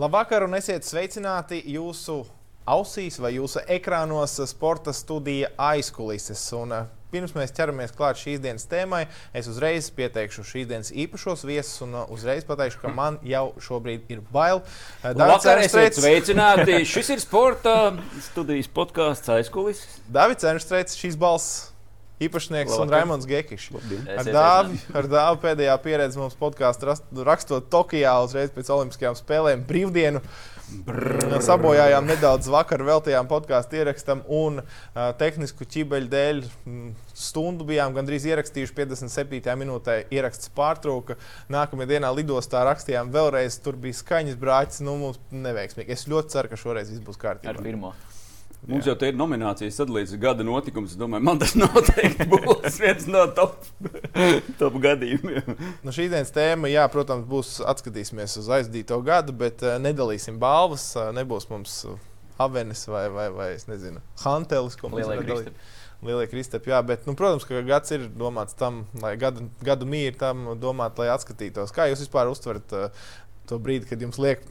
Labvakar un esiet sveicināti jūsu ausīs vai jūsu ekrānos sporta studija aizkulises. Un, uh, Pirms mēs ķeramies klāt šīs dienas tēmai, es uzreiz pieteikšu šīs dienas īpašos viesus un uh, uzreiz pateikšu, ka man jau šobrīd ir bail. Vakar esiet Ernstreits, sveicināti. Šis ir sporta studijas podkāsts aizkulis. Davids Ernstreits, šīs balss īpašnieks un Labvakar. Raimonds Gekišs. Labdien. Ar Dāvi, ar Dāvi pēdējā pieredze mums podkāstu rakstot Tokijā uzreiz pēc Olimpiskajām spēlēm brīvdienu. Brrr. Sabojājām nedaudz vakar veltījām podkāstu ierakstam, un uh, tehnisku ķibeļu dēļ stundu bijām gandrīz ierakstījuši. 57. minūtē ieraksts pārtrauka. Nākamajā dienā lidostā rakstījām vēlreiz. Tur bija skaņas brāķis. Nu, mums neveiksmīgi. Es ļoti ceru, ka šoreiz viss būs Ar kārtībā. pirmo. Mums jau te ir nominācijas sadalīts gada notikums. Es domāju, man tas noteikti būs viens no top, top gadījumiem. Nu, šī dienas tēma, jā, protams, būs atskatīsimies uz aizdīto gadu, bet uh, nedalīsim balvas. Uh, nebūs mums uh, Avenes vai, vai, vai es nezinu, Hantelis, ko mēs. Kristapi. Lielie kristapi, jā, bet, nu, protams, ka gads ir domāts tam, lai gadu, gadu mīri tam domāt, lai atskatītos. Kā jūs vispār uztverat uh, to brīdi, kad jums liek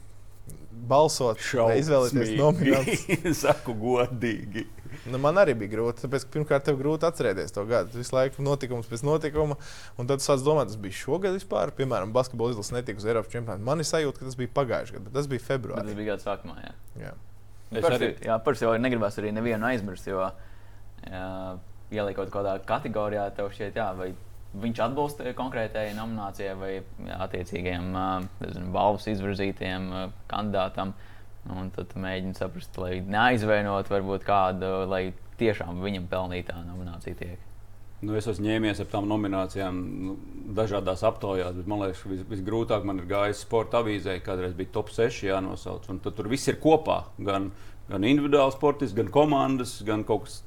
balsot, vai izvēlēties nomināciju? Saku godīgi. Nu, man arī bija grūti. Tāpēc, pirmkārt, tev grūti atcerēties to gadu. Visu laiku notikums pēc notikuma. Un tad tu sāc domāt, tas bija šogad vispār. Piemēram, basketbola izlase netika uz Eiropas čempionāta. Man ir sajūta, ka tas bija pagājušajā gadā, bet tas bija Bet februārī. Tas bija gada sākumā. Jā. Jā. Es arī- Jā, parasti jau negribas arī nevienu aizmirst. Jo, jā, ieliekot kaut kādā kategorijā, tev šķiet, jā, vai viņš atbilst konkrētajai nominācijai vai jā, attiecīgajiem ā, nezinu, balvas izvirzītiem ā, kandidātam. Un tad tu mēģini saprast, lai neaizvainot varbūt kādu, lai tiešām viņam pelnītā nominācija tiek. Nu, es esmu ņēmies ar tām nominācijām nu, dažādās aptaujās, bet man liekas, vis, visgrūtāk man ir gājis sporta avīzē, kādreiz bija top 6 jānosauc. Tad tur viss ir kopā. Gan, gan individuāli sportisti, gan komandas, gan kaut kas.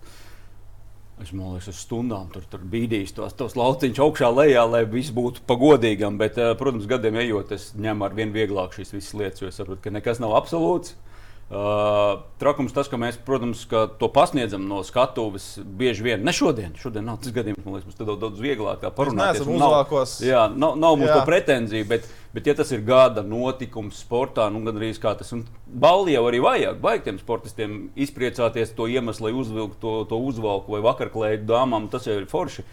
Es domāju, ka stundām tur, tur bīdīs tos, tos lauciņus augšā, lejā, lai viss būtu pagodīgam. Bet, eh, protams, gadiem ejot, es ņemu ar vien vieglāk šīs visas lietas, jo es saprotu, ka nekas nav absolūts. Uh, trakums tas, ka mēs, protams, ka to pasniedzam no skatuves bieži vien. Ne šodien, šodien nav tas gadījums, man liekas, mums daudz, daudz vieglāk parunāt. neesam uzvalkos. Jā, nav, nav mums Jā. to pretenziju, bet, bet ja tas ir gada notikums sportā, nu gan arī kā tas ir. Balli jau arī vajag, vajag tiem sportistiem izpriecāties to iemeslu, lai uzvilktu to, to uzvalku vai vakarklēju dāmām, tas jau ir forši.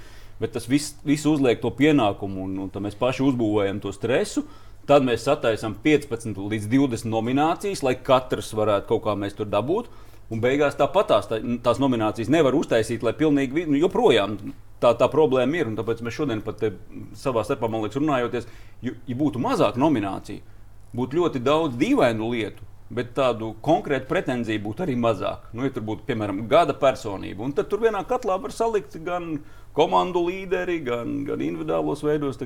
Bet tas viss, viss uzliek to pienākumu, un, un mēs paši uzbūvējam to stresu. Tad mēs sataisām 15 līdz 20 nominācijas, lai katrs varētu kaut kā mēs tur dabūt. Un beigās tāpat tās, tā, tās nominācijas nevar uztaisīt, lai pilnīgi nu, joprojām tā, tā problēma ir. un Tāpēc mēs šodien pat savā starpā, man liekas, runājoties, ja, ja būtu mazāk nomināciju, būtu ļoti daudz dīvainu lietu. Bet tādu konkrētu pretenziju būtu arī mazāk. Nu, ja tur būtu, piemēram, gada personība, un tad tur vienā katlā var salikt gan komandu līderi, gan, gan individuālos veidos.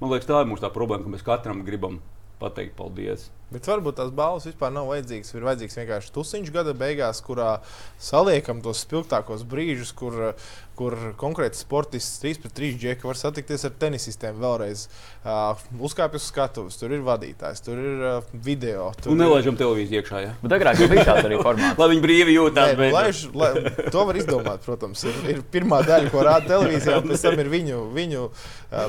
Man liekas, tā ir mūsu tā problēma, ka mēs katram gribam pateikt paldies. Bet varbūt tās balvas vispār nav vajadzīgas. Ir vajadzīgs vienkārši tusiņš gada beigās, kurā saliekam tos spilgtākos brīžus, kur, kur konkrēti sportists 3 pret 3 džeki var satikties ar tenisistiem vēlreiz. Uh, uzkāpj uz skatuves, tur ir vadītājs, tur ir uh, video. Tur Un ir- nelaižam televīziju iekšā. Ja? Bet agrāk bija tāds arī formāts. Lai viņi brīvi jūtas. Nu, laiž, lai, to var izdomāt, protams. Ir, ir pirmā daļa, ko rāda televīzijā, un pēc tam ir viņu, viņu uh,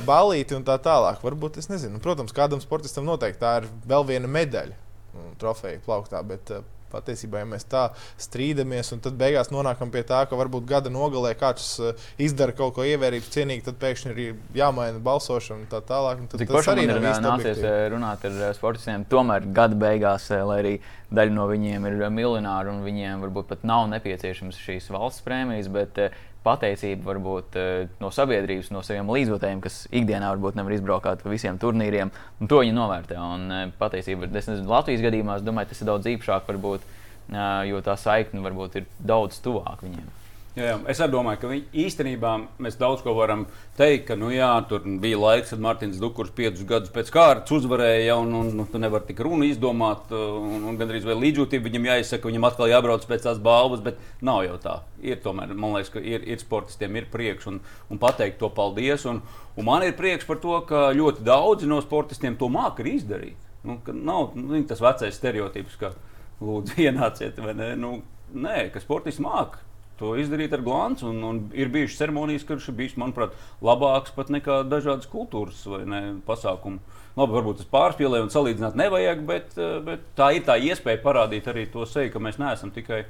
balīti un tā tālāk. Varbūt es nezinu. Protams, kādam sportistam noteikti tā ir vēl viena medaļa, mm, trofeja plauktā. Bet, uh, Patiesībā, ja mēs tā strīdamies, un tad beigās nonākam pie tā, ka varbūt gada nogalē kāds uh, izdara kaut ko ievērības cienīgu, tad pēkšņi ir jāmaina balsošana un tā tālāk. un Tad, Cik tas arī ir nācies ā, runāt ar sportistiem, tomēr gada beigās, lai arī daļa no viņiem ir miljonāri un viņiem varbūt pat nav nepieciešams šīs valsts prēmijas, bet ā, pateicība varbūt ā, no sabiedrības, no saviem līdzjutējiem, kas ikdienā varbūt nevar izbraukt pa visiem turnīriem, to viņi novērtē. Un, ā, pateicība, es nezinu, Latvijas gadījumā, es domāju, tas ir daudz īpašāk, varbūt, ā, jo tā saikne varbūt ir daudz tuvāk viņiem. Jā, jā. Es domāju, ka viņi, īstenībā mēs daudz ko varam teikt, ka nu, jā, tur bija laiks, kad Mārtiņš Dukurs piecus gadus pēc kārtas uzvarēja, un, un, un tu nevari tik runu izdomāt, un, un gandrīz vai līdzjūtība viņam jāizsaka, viņam atkal jābrauc pēc tās balvas, bet nav jau tā. Ir tomēr, man liekas, ka ir, ir sportistiem ir prieks un, un pateikt to paldies. Un, un man ir prieks par to, ka ļoti daudzi no sportistiem to māca arī izdarīt. Nu, nav nu, tas vecais stereotips, ka lūdzu ienāciet vai ne. Nu, nē, ka sportists māca to izdarīt ar glāzi. Ir bijušas ceremonijas, kuras ir bijušas, manuprāt, labākas pat nekā dažādas kultūras vai ne, pasākumu. Labi, varbūt tas pārspīlē un salīdzināt nevajag, bet, eh, bet tā ir tā iespēja parādīt arī to seju, ka mēs neesam tikai.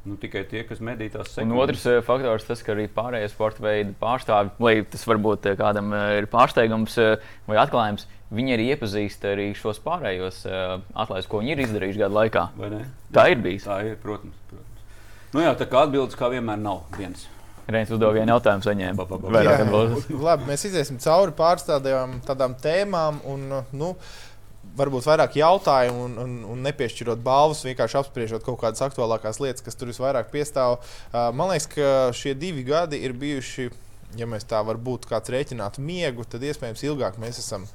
Nu, tikai tie, kas medī tās sekundes. Un otrs eh, faktors, tas, ka arī pārējie sporta veidi pārstāvji, lai tas varbūt eh, kādam ir pārsteigums vai atklājums, viņi arī iepazīst arī šos pārējos atlaidus, ko viņi ir izdarījuši gadu laikā. Tā ir bijis. Tā ir, protams. protams. Nu jā, tā kā atbildes kā vienmēr nav viens. Reins uzdeva vienu jautājumu, saņēma vairāk atbildēt. Labi, mēs iziesim cauri pāris tādām, tēmām. Un, nu, varbūt vairāk jautājumu un, un, un nepiešķirot balvas, vienkārši apspriežot kaut kādas aktuālākās lietas, kas tur visvairāk piestāv. Man liekas, ka šie divi gadi ir bijuši, ja mēs tā varbūt kāds rēķinātu miegu, tad iespējams ilgāk mēs esam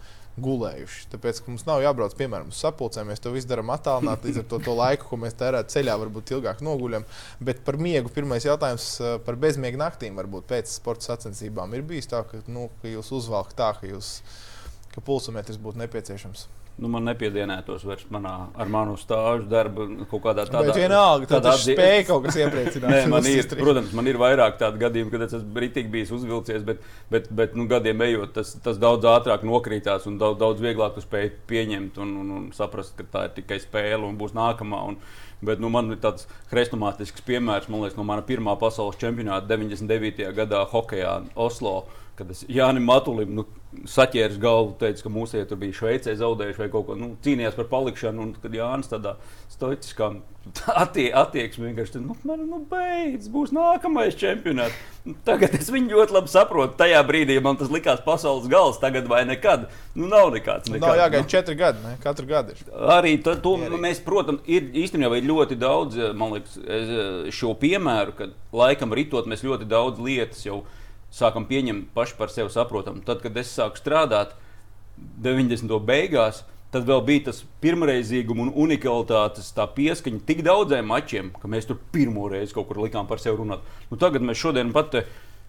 gulējuši. Tāpēc mums nav jābrauc piemēram uz sapulcēm. Mēs to visu darām attālināti. Līdz ar to, to laiku, ko mēs tērējam ceļā, varbūt ilgāk noguļam. Bet par miegu pirmais jautājums eh, par bezmiega naktīm varbūt pēc sporta sacensībām ir bijis tā, ka, nu, ka jūs uzvalkat tā, ka, jūs, ka pulsometrs būtu nepieciešams nu, man nepiedienētos vairs manā, ar manu stāžu darbu kaut kādā tādā veidā. Vienalga, tad tas spēja kaut kas iepriecināt. Nē, man ir, protams, man ir vairāk tādu gadījumu, kad es esmu ritīgi bijis uzvilcies, bet, bet, bet nu, gadiem ejot, tas, tas daudz ātrāk nokrītās un daudz, daudz vieglāk tu spēj pieņemt un, un, un saprast, ka tā ir tikai spēle un būs nākamā. Un, Bet nu, man ir tāds hrestomātisks piemērs, man liekas, no mana pirmā pasaules čempionāta 99. gadā hokeja Oslo kad es Jānis Matulim nu, saķēru galvu, teicu, ka mūsu tur bija Šveicē zaudējuši vai kaut ko nu, cīnījās par palikšanu. Un kad Jānis tādā stoiciskā attie, attieksmē vienkārši nu, man, nu, beidz, būs nākamais čempionāts. Nu, tagad es viņu ļoti labi saprotu. Tajā brīdī man tas likās pasaules gals, tagad vai nekad. Nu, nav nekāds. nekāds nav jāgaida nu. četri gadi, ne? katru gadu ir. Arī to, to nu, mēs, protams, ir īstenībā ir ļoti daudz liekas, šo piemēru, kad laikam ritot mēs ļoti daudz lietas jau izdarām sākam pieņemt paši par sevi saprotamu. Tad, kad es sāku strādāt 90. beigās, tad vēl bija tas pirmreizīguma un unikalitātes pieskaņa tik daudziem mačiem, ka mēs tur pirmo reizi kaut kur likām par sevi runāt. Nu, tagad mēs šodien pat.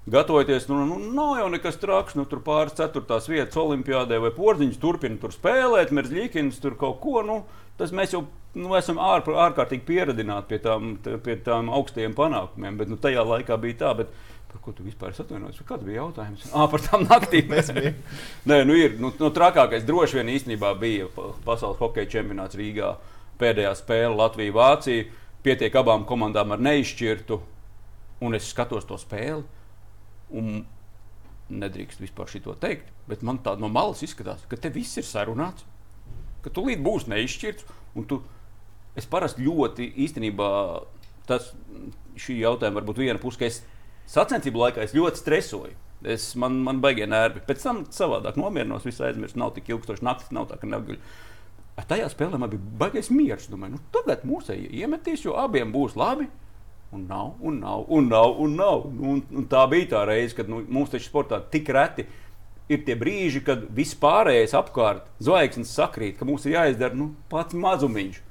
Gatavoties, nu, nu, nav jau nekas traks, nu, tur pāris ceturtās vietas olimpiādē vai porziņš turpina tur spēlēt, Merzļikins tur kaut ko. Nu, tas mēs jau nu, esam ār, ārkārtīgi pieradināti pie tām, pie tām augstajiem panākumiem, bet nu, tajā laikā bija tā. Bet, Par ko tu vispār atvainojies? Kāds bija jautājums? Ah, par tām naktīm. Nē, nu ir. Nu, nu, trakākais droši vien īstenībā bija pasaules hokeja čempionāts Rīgā. Pēdējā spēle Latvija-Vācija. Pietiek abām komandām ar neizšķirtu. Un es skatos to spēli. Un nedrīkst vispār šo teikt. Bet man tā no malas izskatās, ka te viss ir sarunāts. Ka tu līdz būs neizšķirts. Tu, es parasti ļoti īstenībā tas šī jautājuma varbūt viena puse, ka es Sacensību laikā es ļoti stresoju. Es, man, man baigie nervi. Pēc tam savādāk nomierinos, visu aizmirsu. Nav tik ilgstoši naktis, nav tā, ka neguļ. Tajā spēlē man bija baigais miers. Domāju, nu, tagad mūsēji iemetīs, jo abiem būs labi. Un nav, un nav, un nav. Un nav. Un, un tā bija tā reize, kad nu, mums taču sportā tik reti ir tie brīži, kad viss pārējais apkārt zvaigznes sakrīt, ka mums ir jāizdara nu, pats mazumiņš.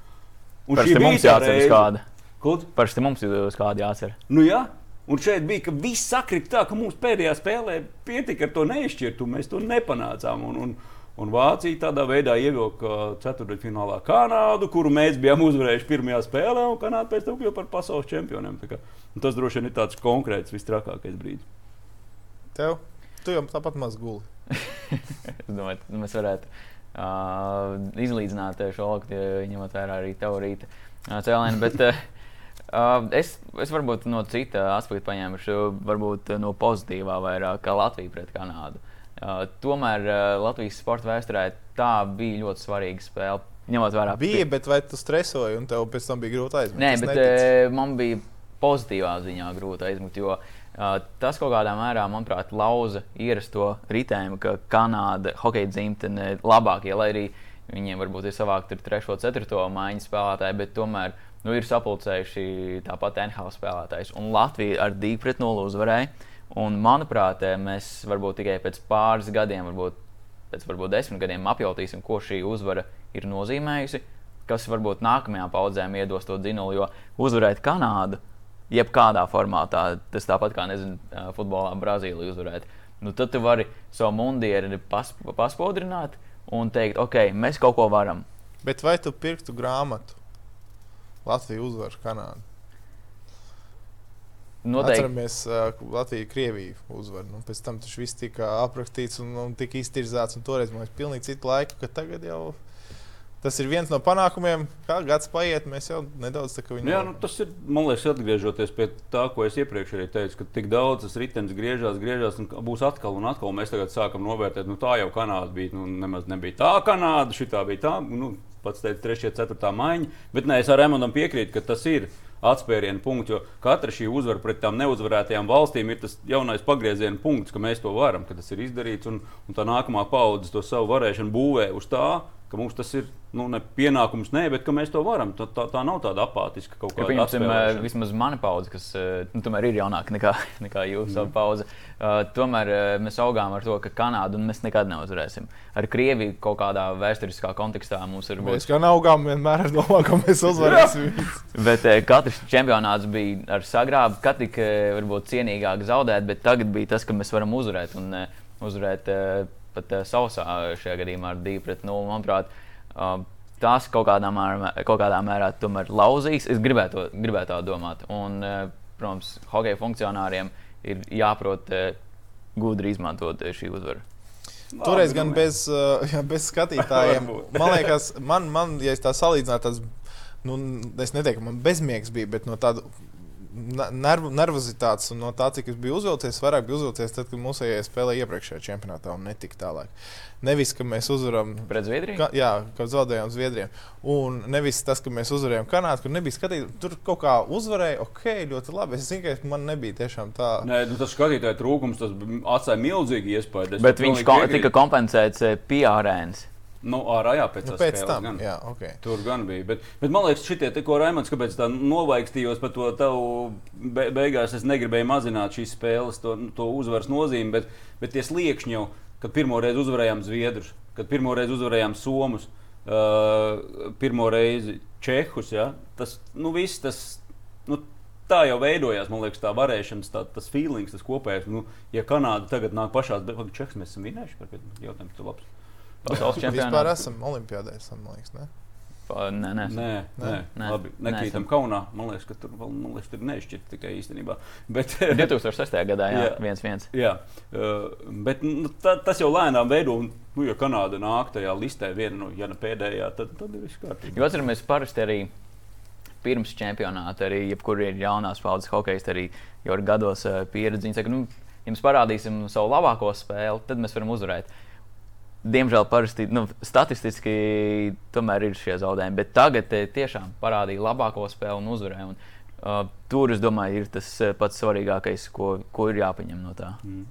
Un Parasti šī mums jāatceras kāda. Parasti mums ir kāda jāatcer. Nu, jā, Un šeit bija, ka viss sakrita tā, ka mums pēdējā spēlē pietika ar to neizšķirtu, mēs to nepanācām. Un, un, un Vācija tādā veidā ievilka ceturdaļfinālā Kanādu, kuru mēs bijām uzvarējuši pirmajā spēlē, un Kanāda pēc tam kļuva par pasaules čempioniem. Kā, tas droši vien ir tāds konkrēts, visstrakākais brīdis. Tev? Tu jau tāpat maz guli. es domāju, ka mēs varētu uh, izlīdzināt šo lokti, ņemot vērā arī tev rīta uh, cēlienu. Bet, uh, Uh, es, es varbūt no cita aspekta paņēmušu, varbūt no pozitīvā vairāk, kā Latvija pret Kanādu. Uh, tomēr uh, Latvijas sporta vēsturē tā bija ļoti svarīga spēle. Ņemot vērā, bija, pie... bet vai tu stresoji un tev pēc tam bija grūti aizmigt? Nē, bet uh, man bija pozitīvā ziņā grūti aizmigt. Jo, uh, tas kaut kādā mērā, manuprāt, lauza ierasto ritējumu, ka Kanāda hokeja dzimtene labākie, lai arī viņiem varbūt ir savākti 3. un 4. maiņu spēlētāji, bet tomēr nu, ir sapulcējuši tāpat NHL spēlētājs. Un Latvija ar 2 pret 0 uzvarēja. Un, manuprāt, mēs varbūt tikai pēc pāris gadiem, varbūt pēc varbūt desmit gadiem apjautīsim, ko šī uzvara ir nozīmējusi. Kas varbūt nākamajām paudzēm iedos to dzinulu, jo uzvarēt Kanādu, jebkādā formātā, tas tāpat kā nezinu, futbolā Brazīliju uzvarēt. Nu, tad tu vari savu mundieri pas, paspodrināt un teikt, ok, mēs kaut ko varam. Bet vai tu pirktu grāmatu? Latvija uzvar Kanādu. Noteikti. Atceramies, uh, Latvija Krieviju uzvaru. Nu, pēc tam tas viss tika aprakstīts un, un tika iztirzāts. Toreiz man bija pilnīgi cita laika, ka tagad jau tas ir viens no panākumiem. Kā gads paiet, mēs jau nedaudz tā kā viņu. Jā, nu, tas ir, man liekas, atgriežoties pie tā, ko es iepriekš arī teicu, ka tik daudz tas ritenis griežās, griežās un būs atkal un atkal. Mēs tagad sākam novērtēt, nu tā jau Kanāda bija, nu nemaz nebija tā Kanāda, šī tā bija tā. Nu, pats teica, 3. un 4. maiņa. Bet nē, es ar Rēmonam piekrītu, ka tas ir atspērienu punkts, jo katra šī uzvara pret tām neuzvarētajām valstīm ir tas jaunais pagrieziena punkts, ka mēs to varam, ka tas ir izdarīts un, un tā nākamā paudze to savu varēšanu būvē uz tā, ka mums tas ir nu, ne pienākums, nē, bet mēs to varam. Tā, tā, tā nav tāda apātiska kaut kāda līnija. Vismaz mana paudze, kas nu, tomēr ir jaunāka nekā, nekā jūsu mm. paudze, uh, tomēr uh, mēs augām ar to, ka Kanādu mēs nekad neuzvarēsim. Ar Krieviju kaut kādā vēsturiskā kontekstā mums ir. Mēs kā augām vienmēr domājam, ka mēs uzvarēsim. bet uh, katrs čempionāts bija ar sagrābu, kad tik uh, varbūt cienīgāk zaudēt, bet tagad bija tas, ka mēs varam uzvarēt. Un, uh, uzvarēt uh, pat uh, sausā šajā gadījumā ar 2 pret 0. Manuprāt, uh, tās kaut kādā mērā, kaut kādā mērā tomēr lauzīs. Es gribētu, gribētu tā domāt. Un, uh, protams, hokeja funkcionāriem ir jāprot uh, gudri izmantot šī uzvara. Toreiz gan bez, uh, bez skatītājiem. Man liekas, man, man, ja tā salīdzinātu, tas, nu, es neteiktu, ka man bezmiegs bija, bet no tāda nerv, nervozitātes un no tā, cik es biju uzvilcies, vairāk bija uzvilcies tad, kad mūsu spēlēja iepriekšējā čempionātā un netika tālāk. Nevis, ka mēs uzvarām pret Zviedriju. Ka, jā, ka zaudējām Zviedrijam. Un nevis tas, ka mēs uzvarējām Kanādu, kur nebija skatītāji. Tur kaut kā uzvarēja, ok, ļoti labi. Es zinu, ka man nebija tiešām tā. Nē, nu, tas skatītāju trūkums tas atstāja milzīgi iespēju. Bet viņš ko, tika kompensēts eh, PR-ēns. Nu, ārā jā, pēc, nu, pēc tam. Gan. Jā, okay. Tur gan bija. Bet, bet man liekas, šitie, te, ko Raimons, kāpēc tā novaikstījos par to tavu be, beigās, es negribēju mazināt šīs spēles, to, to uzvaras nozīmi, bet, bet tie sliekšņi jau, kad pirmo reizi uzvarējām Zviedrus, kad pirmo reizi uzvarējām Somus, uh, pirmo reizi Čehus, ja, tas, nu, viss tas. Nu, tā jau veidojās, man liekas, tā varēšanas, tā, tas feelings, tas kopējais. Nu, ja Kanāda tagad nāk pašā, bet Čehijas mēs esam vinējuši par jautājumu, tas ir labs pasaules čempionātā. Vispār esam olimpiādē, esam, man liekas. Ne? Pa, nē, nē, nē, nē, nē. Labi, nekrītam nē, kaunā. Man liekas, ka tur vēl man liekas, tur nešķirt tikai īstenībā. Bet, 2006. gadā, jā, viens, viens. Jā, uh, bet nu, tā, tas jau lēnām veido, un, nu, ja Kanāda nāk tajā listē, viena no, nu, ja pēdējā, tad, tad ir viss kārtībā. Jo atceramies, parasti arī pirms čempionāta, arī jebkur ir jaunās paudzes hokeja, arī jau ar gados uh, pieredzi. Viņi saka, nu, ja mēs parādīsim savu labāko spēli, tad mēs varam uzvarēt diemžēl parasti nu, statistiski tomēr ir šie zaudējumi. Bet tagad tiešām parādīja labāko spēli un uzvarēju. Un, uh, tur, es domāju, ir tas uh, pats svarīgākais, ko, ko ir jāpaņem no tā. Mm.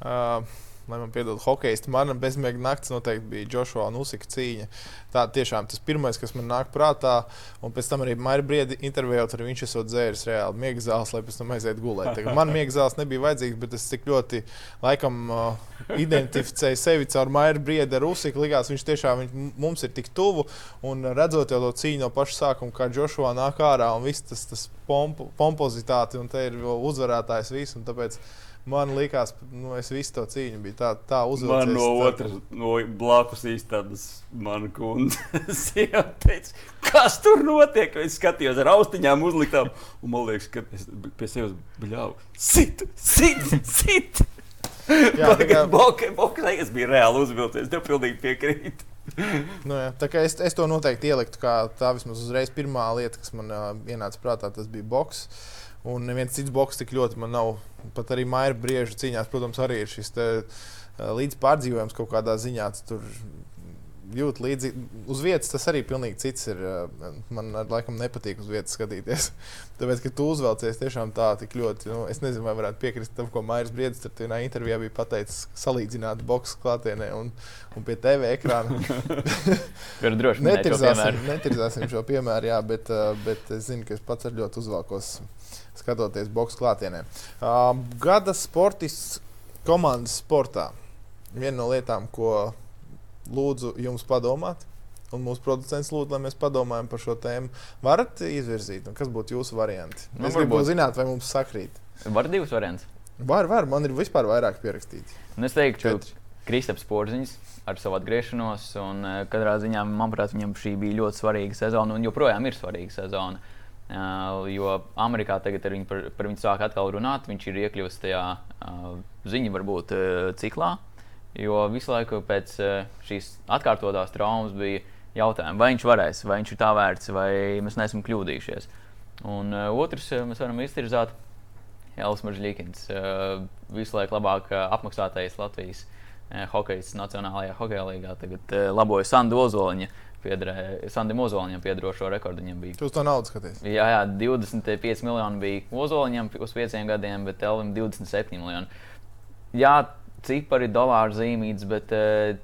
Uh lai man piedod hokejisti. Mana bezmiega naktis noteikti bija Joshua un Usika cīņa. Tā tiešām tas pirmais, kas man nāk prātā, un pēc tam arī Maija Briedi intervijot ar viņš esot dzēris reāli miega zāles, lai pēc tam aizietu gulēt. Tagad man miega zāles nebija vajadzīgas, bet es tik ļoti laikam uh, identificēju sevi caur Maija Briedi ar Usiku. Likās, viņš tiešām viņš, mums ir tik tuvu, un redzot jau to cīņu no paša sākuma, kā Joshua nāk ārā un viss tas, tas pomp, pompozitāte, un te ir uzvarētājs viss. Man liekas, nu, es visu to cīņu biju tā, tā uzvilcis. Man no otras, no blakus īstenības, mana kundze teica, kas tur notiek. Es skatījos ar austiņām uzliktām, un man liekas, ka es pie sevis bļauju. Sit, sit, sit! Jā, tā kā boxē, es biju reāli uzvilcies, tev pilnīgi piekrītu. nu, jā, tā kā es, es to noteikti ieliktu, kā tā vismaz uzreiz pirmā lieta, kas man uh, ienāca prātā, tas bija boks. Un neviens cits boks tik ļoti man nav pat arī Maija briežu cīņās, protams, arī ir šis te, uh, līdz pārdzīvojums kaut kādā ziņā. Tur jūt līdzi. Uz vietas tas arī pilnīgi cits ir. Uh, man laikam nepatīk uz vietas skatīties. Tāpēc, ka tu uzvelcies tiešām tā tik ļoti. Nu, es nezinu, vai varētu piekrist tam, ko Maijas Briedis tur vienā intervijā bija pateicis, salīdzināt boxu klātienē un, un pie TV ekrāna. Tur droši vien netirzāsim, netirzāsim šo piemēru, jā, bet, uh, bet es zinu, ka es pats ļoti uzvalkos skatoties boxu klātienē. Uh, gada sportists komandas sportā. Viena no lietām, ko lūdzu jums padomāt, un mūsu producents lūdzu, lai mēs padomājam par šo tēmu, varat izvirzīt, kas būtu jūsu varianti? Nu, es gribu zināt, vai mums sakrīt. Var divus variantus. Var, var, man ir vispār vairāk pierakstīti. Un es teiktu, Kristaps Porziņš ar savu atgriešanos, un katrā ziņā, manuprāt, viņam šī bija ļoti svarīga sezona, un joprojām ir svarīga sezona. Uh, jo Amerikā tagad viņu par, par viņu sāk atkal runāt. Viņš ir iekļuvis tajā uh, ziņu, varbūt uh, ciklā. Jo visu laiku pēc uh, šīs atkārtotās traumas bija jautājumi, vai viņš varēs, vai viņš ir tā vērts, vai mēs neesam kļūdījušies. Un uh, otrs, uh, mēs varam iztirzāt Elvis Maržļīkins, uh, visu laiku labāk uh, apmaksātais Latvijas uh, hokejs Nacionālajā hokeja līgā. Tagad uh, laboja Sandu Ozoliņu. Sandim Ozoliņam piedrošo rekordu. Viņam bija. Uz to naudu skaties? Jā, jā, 25 miljoni bija Ozoliņam uz 5 gadiem, bet Elvim 27 miljoni. Jā, cipari dolāru zīmītas, bet uh,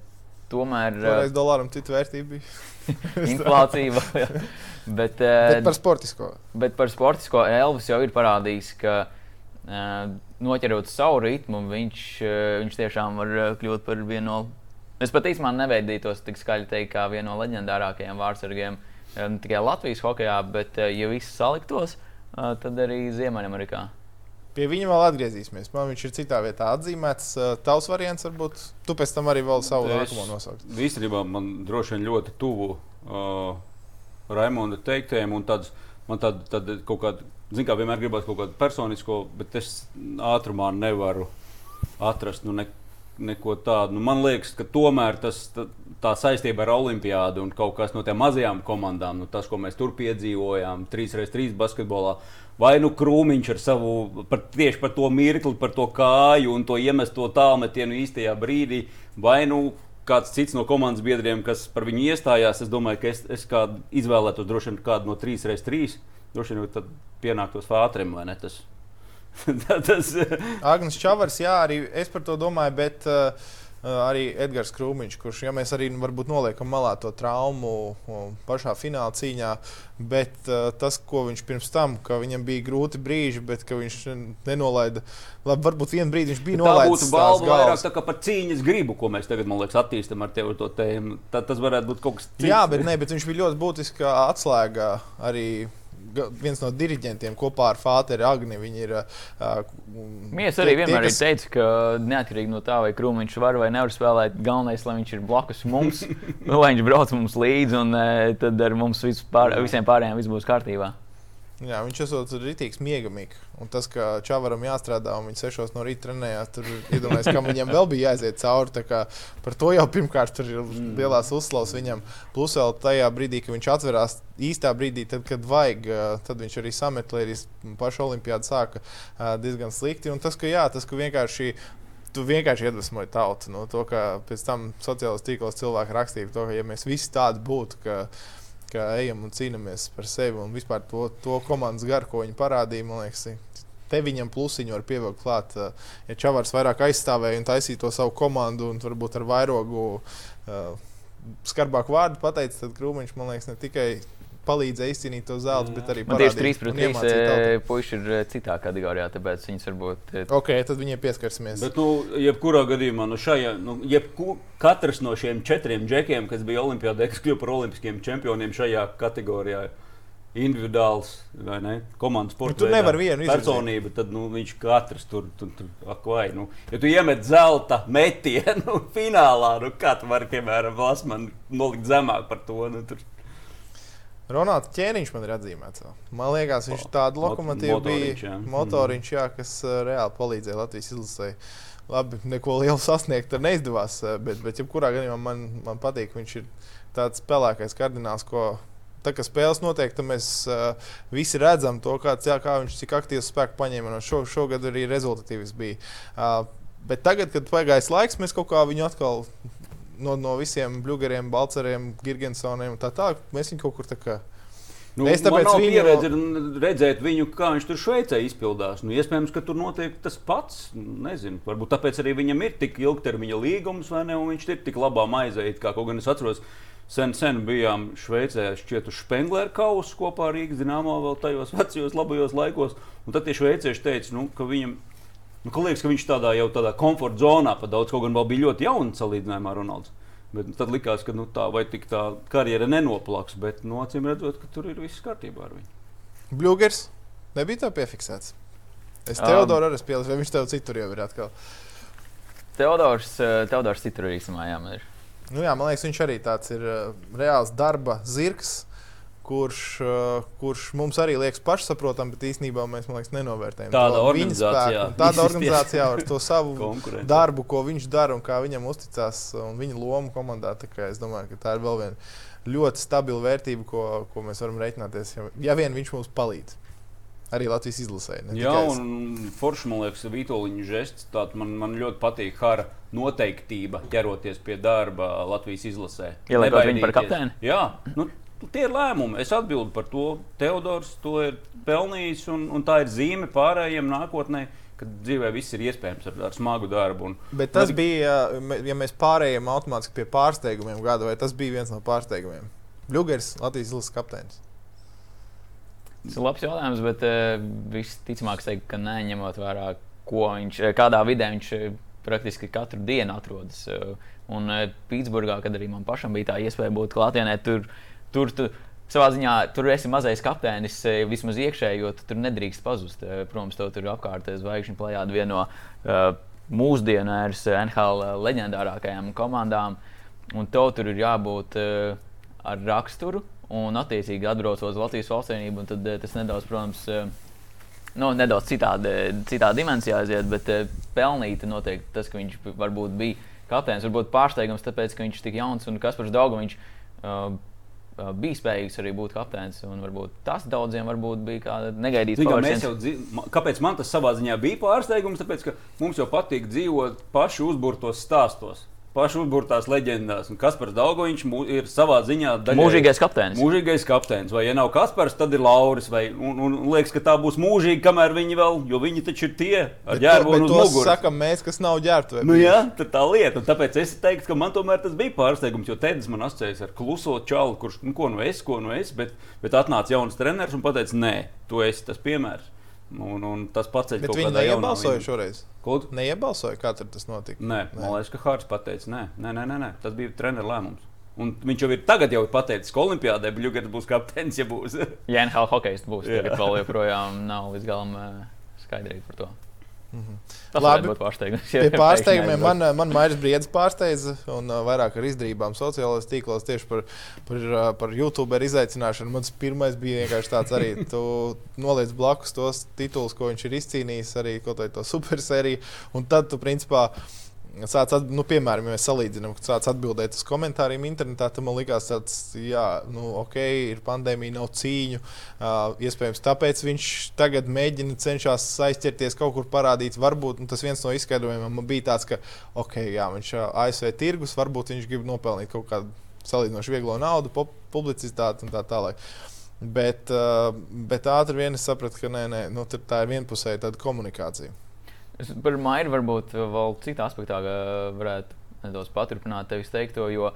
tomēr. Toreiz dolāram citu vērtību bija. inflācija vēl. Bet, uh, bet par sportisko. Bet par sportisko Elvis jau ir parādījis, ka uh, noķerot savu ritmu, viņš, uh, viņš tiešām var kļūt par vienu no. Es pat īstenībā neveidītos tik skaļi teikt, kā vienu no leģendārākajiem vārdsargiem ne tikai Latvijas hokeja, bet, ja viss saliktos, tad arī Ziemeļamerikā. Pie viņa vēl atgriezīsimies. Man viņš ir citā vietā atzīmēts. Tavs variants varbūt. Tu pēc tam arī vēl savu nākamo nosaukt. Īstenībā man droši vien ļoti tuvu uh, Raimonda teiktajiem. Tāds, man tāda tād, kaut kāda, zināmā mērā, vienmēr gribās kaut kādu personisko, bet es ātrumā nevaru atrast nu, ne, neko tādu. Nu, man liekas, ka tomēr tas, tā, tā saistība ar Olimpiādu un kaut kas no tām mazajām komandām, nu, tas, ko mēs tur piedzīvojām, 3x3 basketbolā vai nu krūmiņš ar savu, par, tieši par to mirkli, par to kāju un to iemesto tālmetienu īstajā brīdī, vai nu kāds cits no komandas biedriem, kas par viņu iestājās. Es domāju, ka es, es izvēlētos droši vien kādu no 3x3. Droši vien tad pienāktos Fātrim vai ne? Tas, tas... Agnēs Čavars, jā, arī es par to domāju, bet uh, arī Edgars Krūmiņš, kurš, ja mēs arī varbūt noliekam malā to traumu pašā fināla cīņā, bet uh, tas, ko viņš pirms tam, ka viņam bija grūti brīži, bet ka viņš nenolaida. Labi, varbūt vienā brīdī viņš bija nolaidis. Tā būtu balva vairāk tā kā par cīņas gribu, ko mēs tagad, man liekas, attīstam ar tevi to tēmu. Tā, tas varētu būt kaut kas cits. Jā, bet, ne, bet viņš bija ļoti būtisks atslēgā arī viens no diriģentiem kopā ar Fāteru Agni. Viņi ir. Uh, Mēs arī tie, vienmēr esam teicis, ka neatkarīgi no tā, vai krūmiņš var vai nevar spēlēt, galvenais, lai viņš ir blakus mums, lai viņš brauc mums līdzi, un uh, tad ar mums vispār, visiem pārējiem viss būs kārtībā. Jā, viņš esot rītīgs miegamīgs. Un tas, ka Čavaram jāstrādā un viņš sešos no rīta trenējās, tur iedomājās, kam viņam vēl bija jāiziet cauri. Par to jau pirmkārt tur ir mm. lielās uzslavas viņam. Plus vēl tajā brīdī, kad viņš atverās īstā brīdī, tad, kad vajag, tad viņš arī sameklē, arī pašu olimpiādu sāka diezgan slikti. Un tas, ka jā, tas, ka vienkārši tu vienkārši iedvesmoji tautu. No nu, to, ka pēc tam sociālajos tīklos cilvēki rakstīja to, ka ja mēs visi tādi būtu, ka ka ejam un cīnāmies par sevi un vispār to, to komandas garu, ko viņi parādīja. Man liekas, te viņam plusiņu var pievilkt klāt. Eh, ja Čavars vairāk aizstāvēja un taisīja to savu komandu un varbūt ar vairogu uh, skarbāku vārdu pateica, tad Krūmiņš man liekas ne tikai palīdzēja izcīnīt to zelta, bet arī man tieši 3 pret 3 puiši ir eh, citā kategorijā, tāpēc viņas varbūt. Ok, tad viņiem pieskarsimies. Bet, nu, jebkurā gadījumā, nu, šajā, nu, jebku, katrs no šiem četriem džekiem, kas bija Olimpijādē, kas kļuva par olimpiskiem čempioniem šajā kategorijā. Individuāls vai ne? Komandas sports. Nu, tur nevar vienu izdarīt. Personība, tad nu, viņš katrs tur, tur, tur ak, vai. Nu, ja tu iemet zelta metienu finālā, nu, kā tu vari, piemēram, Lasmanu nolikt zemāk par to? Nu, tur, Ronalds ķēniņš man ir atzīmēts. Man liekas, viņš tādu lokomotīvu motoriņš, bija. Jā. Motoriņš, jā, kas uh, reāli palīdzēja Latvijas izlasē. Labi, neko lielu sasniegt tur neizdevās, uh, bet, bet jebkurā gadījumā man, man patīk, viņš ir tāds spēlēkais kardināls, ko tā kā spēles notiek, tad mēs uh, visi redzam to, kāds, jā, kā viņš cik aktīvs spēku paņēma. No šo, šogad arī rezultatīvs bija. Uh, bet tagad, kad pagājis laiks, mēs kaut kā viņu atkal no, no visiem blugeriem, balceriem, Girgensoniem un tā tālāk. Mēs viņu kaut kur tā kā. Nu, es tāpēc viņu pieredzi redzēt, viņu, kā viņš tur Šveicē izpildās. Nu, iespējams, ka tur notiek tas pats. Nezinu, varbūt tāpēc arī viņam ir tik ilgtermiņa līgums, vai ne? Un viņš ir tik labā maizē, kā kaut gan es atceros. Sen, sen bijām Šveicē, šķiet, uz Spengleru kausu kopā ar Rīgas dīnāmo vēl tajos vecajos, labajos laikos. Un tad tie šveicieši teica, nu, ka viņam Nu, ka liekas, ka viņš tādā jau tādā komforta zonā pa daudz, kaut gan vēl bija ļoti jauns salīdzinājumā ar Ronaldu. Bet tad likās, ka nu, tā vai tik tā karjera nenoplaks, bet no nu, acīm redzot, ka tur ir viss kārtībā ar viņu. Bluegers nebija tā piefiksēts. Es Teodoru arī spēlēju, vai viņš tev citur jau ir atkal? Teodors, eh, Teodors citur īstenībā, jā, man ir. Nu, jā, man liekas, viņš arī tāds ir uh, reāls darba zirgs kurš, uh, kurš mums arī liekas pašsaprotams, bet īstenībā mēs liekas, nenovērtējam spēku. un Tāda organizācijā ar to savu darbu, ko viņš dara un kā viņam uzticās, un viņa lomu komandā. Es domāju, ka tā ir vēl viena ļoti stabila vērtība, ko, ko mēs varam reiķināties, ja, ja vien viņš mums palīdz. Arī Latvijas izlasē. ne Jā, tikai es. un forši man liekas, Vitoļņa žests. Man, man ļoti patīk Hara noteiktība ķeroties pie darba Latvijas izlasē. Ieliekot viņu par Nebaidīties. kapteini? Jā, nu, tie ir lēmumi. Es atbildu par to. Teodors to ir pelnījis, un, un tā ir zīme pārējiem nākotnē, kad dzīvē viss ir iespējams ar, ar smagu darbu. Un, Bet tas bija, ja mēs pārējām automātiski pie pārsteigumiem gada, vai tas bija viens no pārsteigumiem? Bluegers, Latvijas izlases kapteinis. Tas ir labs jautājums, bet uh, visticamāk, teiktu, ka nē, ņemot vērā, ko viņš, eh, kādā vidē viņš eh, praktiski katru dienu atrodas. Uh, un uh, Pitsburgā, kad arī man pašam bija tā iespēja būt klātienē, tur, tur tu savā ziņā tur esi mazais kapteinis, eh, vismaz iekšēji, jo tu tur nedrīkst pazust. Eh, Protams, tev tur apkārt ir zvaigžņu plējāda viena no uh, mūsdienu ēras NHL leģendārākajām komandām. Un tev tur ir jābūt uh, ar raksturu un, attiecīgi, atbraucot uz Latvijas valstsvienību. Tad tas nedaudz, protams, nu, nedaudz citādi, citā dimensijā aiziet, bet pelnīti noteikti tas, ka viņš varbūt bija kapteinis. Varbūt pārsteigums, tāpēc, ka viņš ir tik jauns un Kaspars Daugovičs. Uh, uh, bija spējīgs arī būt kapteinis. Varbūt tas daudziem varbūt bija kā negaidīts. Ma- Kāpēc man tas savā ziņā bija pārsteigums? Tāpēc, ka mums jau patīk dzīvot pašu uzburtos stāstos, pašu uzburtās leģendās. Un Kaspars Daugovičs mu- ir savā ziņā daļai- Mūžīgais kapteinis. Mūžīgais kapteinis. Vai, ja nav Kaspars, tad ir Lauris. Vai, un, un liekas, ka tā būs mūžīga, kamēr viņi vēl, jo viņi taču ir tie ar ģērbu bet un uz to muguras. sakam mēs, kas nav ģērbti. Nu, jā, tā ir tā lieta. Un tāpēc es teiktu, ka man tomēr tas bija pārsteigums. Jo Tēdes man asociējas ar kluso čalu, kurš nu, ko nu es, ko nu es. Bet, bet atnāca jauns treneris un teica, nē, tu esi tas piemērs. Un, un tas pats ir Bet viņi neiebalsoja šoreiz. Ko? Neiebalsoja, kā tas notika. Nē, man liekas, ka Hārts pateica, nē, nē, nē, nē, nē. tas bija treneru lēmums. Un viņš jau ir tagad jau ir pateicis, ka Olimpijādē Bluegrass būs kapteinis, ja būs. Ja NHL hokejs būs, Jā. tagad vēl joprojām nav līdz galam uh, skaidrība par to. Tas Labi. varētu būt pārsteigums. Pie pārsteigumiem man, man Mairis Briedis pārsteidza, un uh, vairāk ar izdarībām sociālajos tīklos tieši par, par, uh, par YouTube izaicināšanu. Mans pirmais bija vienkārši tāds, arī tu noliec blakus tos titulus, ko viņš ir izcīnījis, arī kaut kādu to supersēriju. Un tad tu principā. Sāc, at, nu, piemēram, ja mēs salīdzinām, kad sāc atbildēt uz komentāriem internetā, tad man likās, ka, jā, nu, ok, ir pandēmija, nav cīņu. Uh, iespējams, tāpēc viņš tagad mēģina cenšas aizķerties kaut kur parādīt. Varbūt nu, tas viens no izskaidrojumiem bija tāds, ka, ok, jā, viņš ASV tirgus, varbūt viņš grib nopelnīt kaut kādu salīdzinoši vieglo naudu, publicitāti un tā tālāk. Bet, uh, bet ātri vien es sapratu, ka nē, nē, nu, tā ir vienpusēja komunikācija. Es par Mairu varbūt vēl citā aspektā varētu nedaudz paturpināt tevis teikto, jo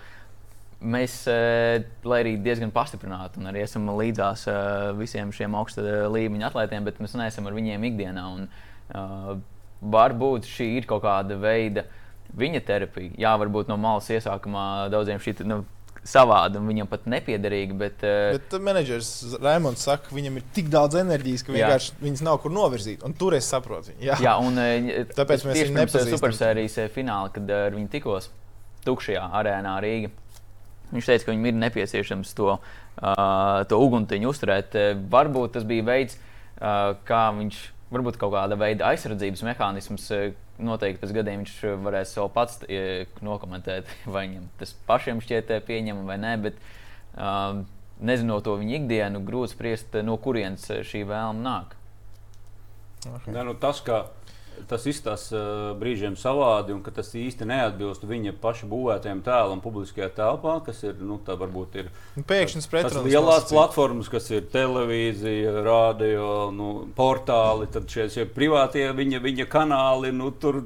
mēs, uh, lai arī diezgan pastiprināti un arī esam līdzās uh, visiem šiem augsta līmeņa atlētiem, bet mēs neesam ar viņiem ikdienā. Un, uh, varbūt šī ir kaut kāda veida viņa terapija. Jā, varbūt no malas iesākumā daudziem šī nu, savāda un viņam pat nepiederīga, bet, uh, Bet menedžers Raimons saka, ka viņam ir tik daudz enerģijas, ka vienkārši viņas nav kur novirzīt. Un tur es saprotu viņu. Jā. Jā, un eh, Tāpēc mēs viņu eh, nepazīstam. supersērijas eh, fināla, kad eh, ar viņu tikos tukšajā arēnā Rīgā. Viņš teica, ka viņam ir nepieciešams to, uh, to uguntiņu uzturēt. Eh, Varbūt tas bija veids, uh, kā viņš, varbūt kaut kāda veida aizsardzības mehānisms. eh, Noteikti pēc gadiem viņš eh, varēs sev pats eh, nokomentēt, vai viņam tas pašam šķiet eh, pieņemami vai nē. Bet, uh, nezinot to viņa ikdienu, grūti spriest, no kurienes šī vēlme nāk. Okay. Nē, nu, tas, ka tas izstāsta uh, brīžiem savādi un ka tas īsti neatbilst viņa paša būvētajam tēlam publiskajā telpā, kas ir, nu, tā varbūt ir Nu, Pēkšņi tas pretrunas lielās platformas, kas ir televīzija, radio, nu, portāli, tad šie, šie privātie viņa, viņa kanāli, nu, tur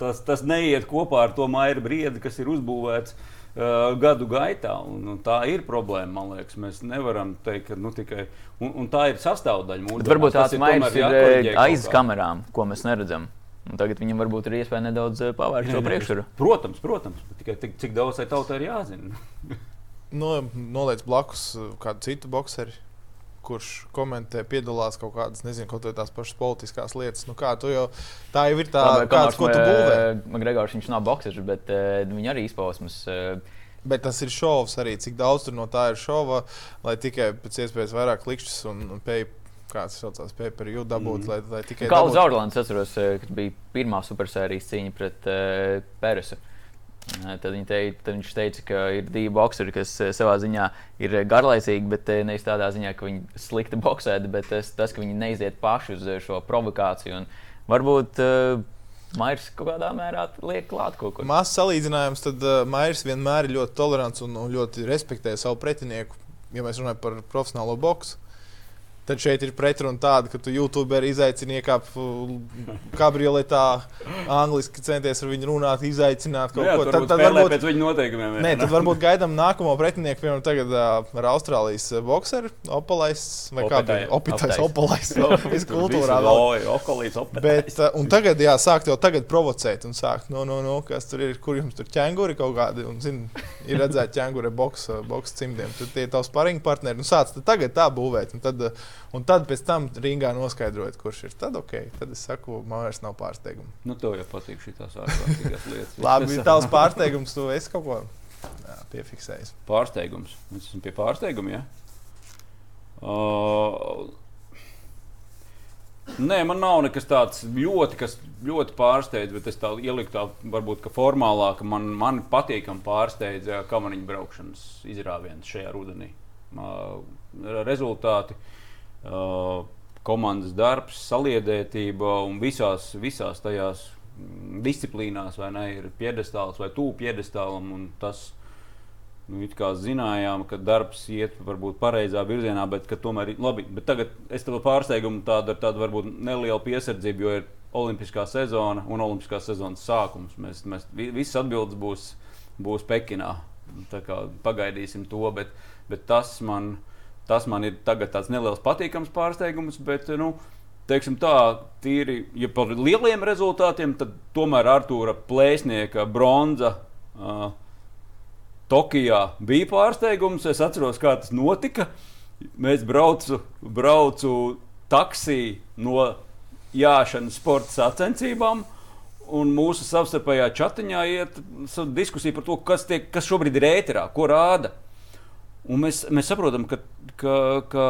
tas, tas neiet kopā ar to maira briedi, kas ir uzbūvēts. Uh, gadu gaitā, un, un tā ir problēma. Man liekas, mēs nevaram teikt, ka nu, tikai un, un tā ir sastāvdaļa mūsu Bet varbūt tāds maigs ir eh, aiz kamerām, ko mēs neredzam. Un tagad viņam varbūt ir iespēja nedaudz eh, pavērst šo priekšsturu. Protams, protams. Tikai tik, cik daudz tai tautai ir jāzina. no, noliec blakus kādu citu boxeri, kurš komentē, piedalās kaut kādas, nezinu, kaut kādas pašas politiskās lietas. Nu, kā, tu jau, tā jau ir tā, Labi, kāds, ko tu būvē. Gregors viņš nav boxers, bet uh, viņa arī izpausmes uh, Bet tas ir šovs arī, cik daudz no tā ir šova, lai tikai pēc iespējas vairāk klikšķus un, un pēju kāds saucās pay-per-view dabūt, mm. lai, lai tikai. Kā uz Orlandas atceros, eh, kad bija pirmā supersērijas cīņa pret uh, Peresu. Eh, tad, te, tad viņš teica, ka ir divi boxeri, kas savā ziņā ir garlaicīgi, bet nevis tādā ziņā, ka viņi slikti boxēti, bet tas, tas, ka viņi neiziet paši uz šo provokāciju. Un varbūt uh, Mairs kaut kādā mērā liek klāt kaut ko. Mazs salīdzinājums, tad uh, Mairs vienmēr ir ļoti tolerants un, un ļoti respektē savu pretinieku. Ja mēs runājam par profesionālo boxu, Tad šeit ir pretruna tāda, ka tu YouTuberi izaicini iekāpt kabrioletā, angliski centies ar viņu runāt, izaicināt kaut nu jā, ko tādu. Tad, tad varbūt pēc viņa noteikumiem. Nē, tad varbūt gaidām nākamo pretinieku, piemēram, tagad uh, ar Austrālijas boxeru, opalais vai kādu opitais, opalais. Viss kultūrā vēl. Okolīts, Bet, uh, un tagad, jā, sākt jau tagad provocēt un sākt, no, no, no, kas tur ir, kur jums tur ķēnguri kaut kādi, un, zin, ir redzēt ķēnguri boks, boks cimdiem. Tad tie tavs paringa partneri, un sāc tagad tā būvēt. Un tad, uh, Un tad pēc tam ringā noskaidrojot, kurš ir. Tad, okay, tad es saku, man vairs nav pārsteigumu. Nu, tev jau patīk šīs ārkārtīgās lietas. Labi, tavs pārsteigums, tu esi kaut ko jā, piefiksējis. Pārsteigums. Mēs esam pie pārsteiguma. Ja? Uh, Nē, man nav nekas tāds ļoti, kas ļoti pārsteidz, bet es tā ieliku tā, varbūt, ka formālāk man, man patīkami pārsteidz kamaniņu braukšanas izrāviens šajā rudenī. Uh, rezultāti. Uh, komandas darbs, saliedētība un visās, visās tajās mm, disciplīnās, vai ne, ir piedestāls vai tuvu piedestālam. Tas, nu, kā zinājām, ka darbs iet varbūt pareizā virzienā, bet tomēr ir labi. Bet tagad es tev pārsteigumu tādu tādu varbūt nelielu piesardzību, jo ir olimpiskā sezona un olimpiskās sezonas sākums. Mēs, mēs visas atbildes būs, būs Pekinā. Tā kā pagaidīsim to, bet, bet tas man Tas man ir tāds neliels patīkams pārsteigums, bet, nu, teiksim tā, tīri, ja par lieliem rezultātiem, tad tomēr Artūra plēsnieka bronza. Uh, Tokijā bija pārsteigums. Es atceros, kā tas notika. Mēs braucu, braucu taksī no jāšanas sporta sacensībām. Un mūsu savstarpējā chatiņā iet diskusija par to, kas, tiek, kas šobrīd ir ēterā, ko rāda. Un mēs, mēs saprotam, ka, ka, ka,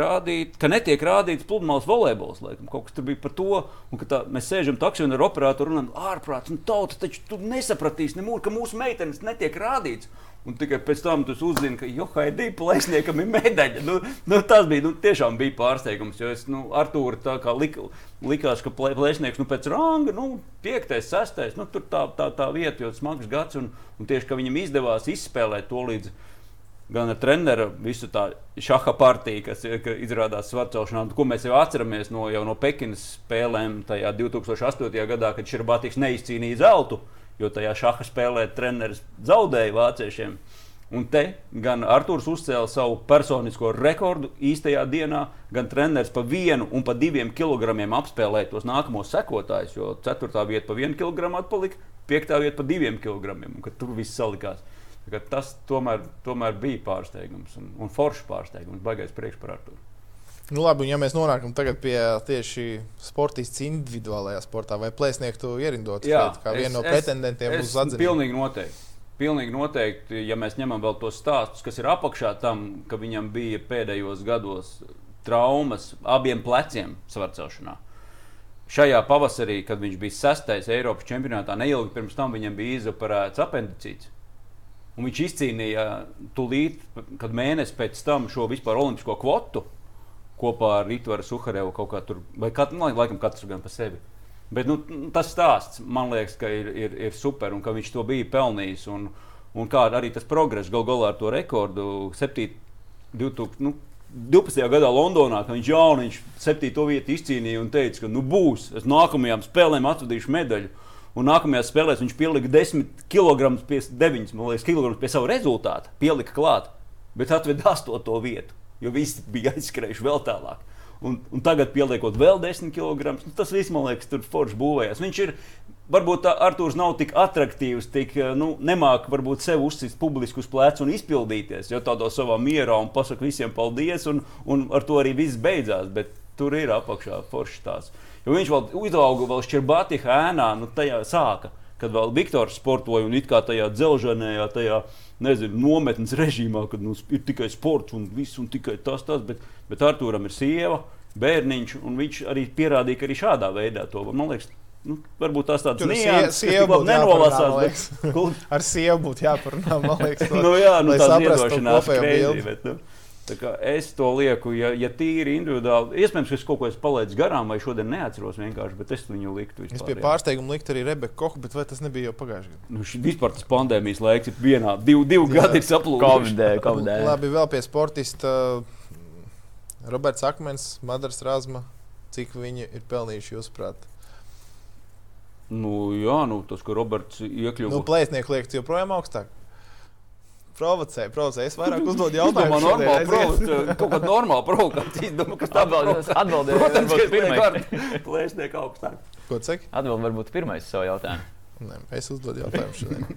rādīt, ka netiek rādīts pludmales volejbols. Laikam, kaut kas tur bija par to, un tā, mēs sēžam taksī un ar operatoru runājam, ārprāts, un tauta taču nesapratīs, nemūr, ka mūsu meitenes netiek rādīts. Un tikai pēc tam tu uzzini, ka Johaidī plēsniekam ir medaļa. Nu, nu, tas bija nu, tiešām bija pārsteigums. Jo es nu, Artūru tā kā lik, likās, ka plēsnieks nu, pēc ranga, nu, piektais, sestais, nu, tur tā, tā, tā vieta, jo smags gads. Un, un tieši, ka viņam izdevās izspēlēt to līdzi gan ar treneru visu tā šaha partiju, kas ka izrādās svarcelšanā, ko mēs jau atceramies no, jau no Pekinas spēlēm tajā 2008. gadā, kad Šerbatīks neizcīnīja zeltu, jo tajā šaha spēlē treneris zaudēja vāciešiem. Un te gan Arthurs uzcēla savu personisko rekordu īstajā dienā, gan treneris pa vienu un pa diviem kilogramiem apspēlēja tos nākamos sekotājus, jo ceturtā vieta pa vienu kilogramu atpalika, piektā vieta pa diviem kilogramiem, tur viss salikās. Tas tomēr, tomēr bija pārsteigums un, un foršs pārsteigums, baigais priekšpārātūrs. Nu, labi, ja mēs nonākam pie tieši sportists individuālajā sportā, vai plēsnieku tu ierindot Jā, kā vienu no pretendentiem es, uz atzīmi? Pilnīgi noteikti. Pilnīgi noteikti, ja mēs ņemam vēl tos stāstus, kas ir apakšā tam, ka viņam bija pēdējos gados traumas abiem pleciem svarcelšanā. Šajā pavasarī, kad viņš bija sastais Eiropas čempionātā, neilgi pirms tam viņam bija izoperēts apendicīts. Un viņš izcīnīja tūlīt, kad mēnesi pēc tam šo vispār olimpisko kvotu kopā ar Rītvaru Suharevu kaut kā tur, vai kat, nu, laikam katrs gan pa sevi. Bet nu, tas stāsts man liekas, ka ir, ir, ir super un ka viņš to bija pelnījis. Un, un kā arī tas progress gal galā ar to rekordu 7, 2000, nu, 12. gadā Londonā, kad viņš jaunu, viņš 7. vietu izcīnīja un teica, ka nu, būs, es nākamajām spēlēm atvadīšu medaļu. Un nākamajā spēlē viņš pielika 10 kg pie 9 liekas, pie sava rezultāta, pielika klāt, bet atveda 8. vietu, jo visi bija aizskrējuši vēl tālāk. Un, un tagad, pieliekot vēl 10 kg, nu, tas viss man liekas, tur forši būvējās. Viņš ir varbūt Arthurs nav tik attraktīvs, tik nu, nemāķis varbūt sev uzsist publiski uz pleca un izpildīties, jo tādā savā mierā un pasakot visiem paldies, un, un ar to arī viss beidzās. Bet tur ir apakšā forši tās. Jo viņš vēl izauga vēl Šķirbatī ēnā, nu tajā sāka. kad vēl Viktors sportoja un it kā tajā dzelženajā, tajā nezinu, nometnes režīmā, kad nu, ir tikai sports un viss un tikai tas, tas bet, bet Arthūram ir sieva, bērniņš, un viņš arī pierādīja, ka arī šādā veidā to man liekas. Nu, varbūt tās tādas nianses, kas nenolasās. Bet... Ar sievu būtu jāparunā, man liekas. Nu, jā, nu, tā ir nu, Es to lieku, ja, ja tīri individuāli. Iespējams, ka es kaut ko esmu palaidis garām, vai šodien neatceros vienkārši, bet es viņu liktu. Vispār, es pie pārsteiguma liktu arī Rebeka Kocha, bet vai tas nebija jau pagājušajā gadā? Nu, vispār tas pandēmijas laiks ir vienā, divi, divi gadi ir saplūduši. Labi, vēl pie sportista. Roberts Akmens, Madars Rāzma, cik viņi ir pelnījuši jūsuprāt? Nu, jā, nu, tas, ka Roberts iekļuva. Nu, plēsnieku liekas joprojām augstāk provocēju, provocēju. Es vairāk uzdodu jautājumu. Tā normāli provocēju. Kaut kāda normāla provokācija. Domāju, kas tā atbildēja. Protams, ka pirmais plēsnieks augstāk. Ko saki? Atbild varbūt pirmais savu jautājumu. Nē, es uzdodu jautājumu šodien.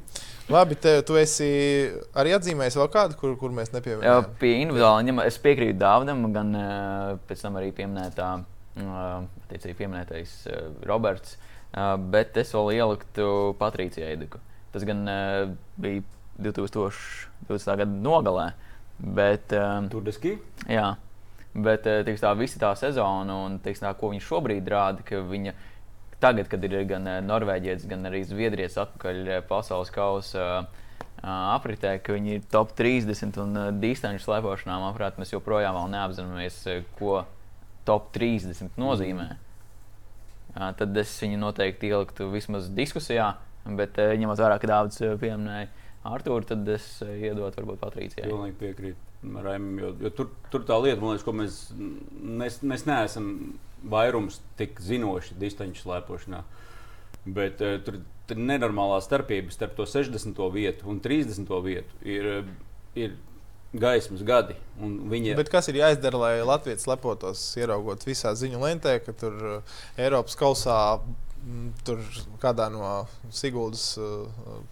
Labi, te, tu esi arī atzīmējis vēl kādu, kur, kur mēs nepieminējām. Pie individuāli ņem, es piekrītu Dāvidam, gan pēc tam arī pieminētā, attiecīgi pieminētais Roberts, bet es vēl ieliktu Patrīciju Eidiku. Tas gan bija 2020. gada nogalē. Bet, um, Tur tas ir? Jā, bet uh, tiks, tā visa tā sezona un tiks, tā, ko viņš šobrīd rāda, ka viņa tagad, kad ir gan uh, Norvēģietis, gan arī Zviedrijas atpakaļ uh, pasaules kausa apritē, ka viņi ir top 30 un distanču slēpošanā, manuprāt, mēs joprojām neapzināmies, ko top 30 nozīmē. Mm. Tad es viņu noteikti ieliktu vismaz diskusijā, bet ņemot vērā, ka Dārvids pieminēja Arthuru, tad es eh, iedotu varbūt Patricijai. Pilnīgi piekrītu. Raimim, jo, jo tur, tur tā lieta, liekas, ko mēs, mēs, mēs neesam vairums tik zinoši distanču slēpošanā. Bet uh, tur ir nenormālā starpība starp to 60. vietu un 30. vietu. Ir, ir gaismas gadi. Viņa... Bet kas ir jāizdara, lai Latvijas lepotos, ieraugot visā ziņu lentē, ka tur Eiropas kausā tur kādā no Siguldas uh,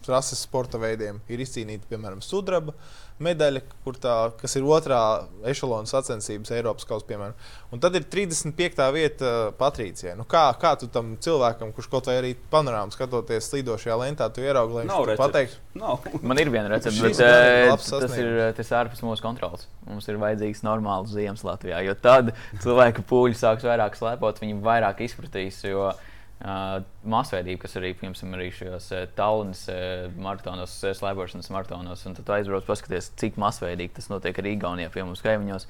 rases sporta veidiem ir izcīnīta, piemēram, sudraba medaļa, tā, kas ir otrā ešalona sacensības Eiropas piemēram. Un tad ir 35. vieta Patricijai. Nu, kā, kā tu tam cilvēkam, kurš kaut vai arī panorāmā skatoties slīdošajā lentā, tu ieraugi, lai viņš pateiks? Nav. Man ir viena recepte, bet uh, tas ir tas ārpus mūsu kontrols. Mums ir vajadzīgs normāls ziemas Latvijā, jo tad cilvēku pūļi sāks vairāk slēpot, viņi vairāk izpratīs. Jo, uh, masveidība, kas arī, piemēram, arī šajos uh, Tallinas uh, maratonos, slēpošanas maratonos, un tad aizbrauc paskatīties, cik masveidīgi tas notiek arī Igaunijā, pie mums kaimiņos.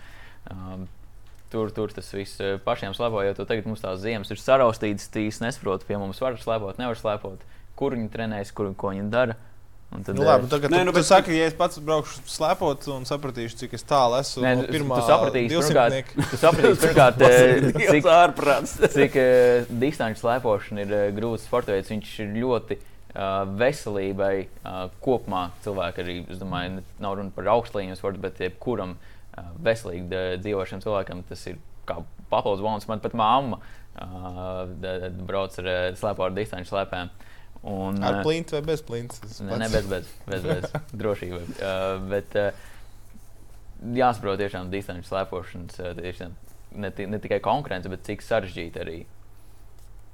Tur, tur tas viss pašiem slēpojot, jo tagad mums tās ziemas ir saraustītas, tīs nesaprot, pie mums var slēpot, nevar slēpot, kur viņi trenējas, kur, ko viņi dara. Tad, nu, labi, tagad, nē, nu, tu, tu saki, ja es pats braukšu slēpot un sapratīšu, cik tālu esmu nē, no pirmā tu sapratīsi, pirmkārt, tu sapratīsi, pirmkārt cik ārprāts. cik uh, distanču slēpošana ir uh, grūts sporta veids. Viņš ir ļoti uh, veselībai uh, kopumā cilvēki arī, es domāju, nav runa par augstlīņu sportu, bet jebkuram uh, veselīgi dzīvošam cilvēkam tas ir kā papildus bonus. Man pat mamma uh, brauc ar uh, slēpo ar distanču slēpēm. Uh, Un, Ar plintu vai bez plinta? Ne, ne bez, bez, bez, bez drošība. Uh, bet uh, jāsaprot tiešām distanču slēpošanas, uh, tiešām, ne, ne tikai konkurence, bet cik sarežģīti arī.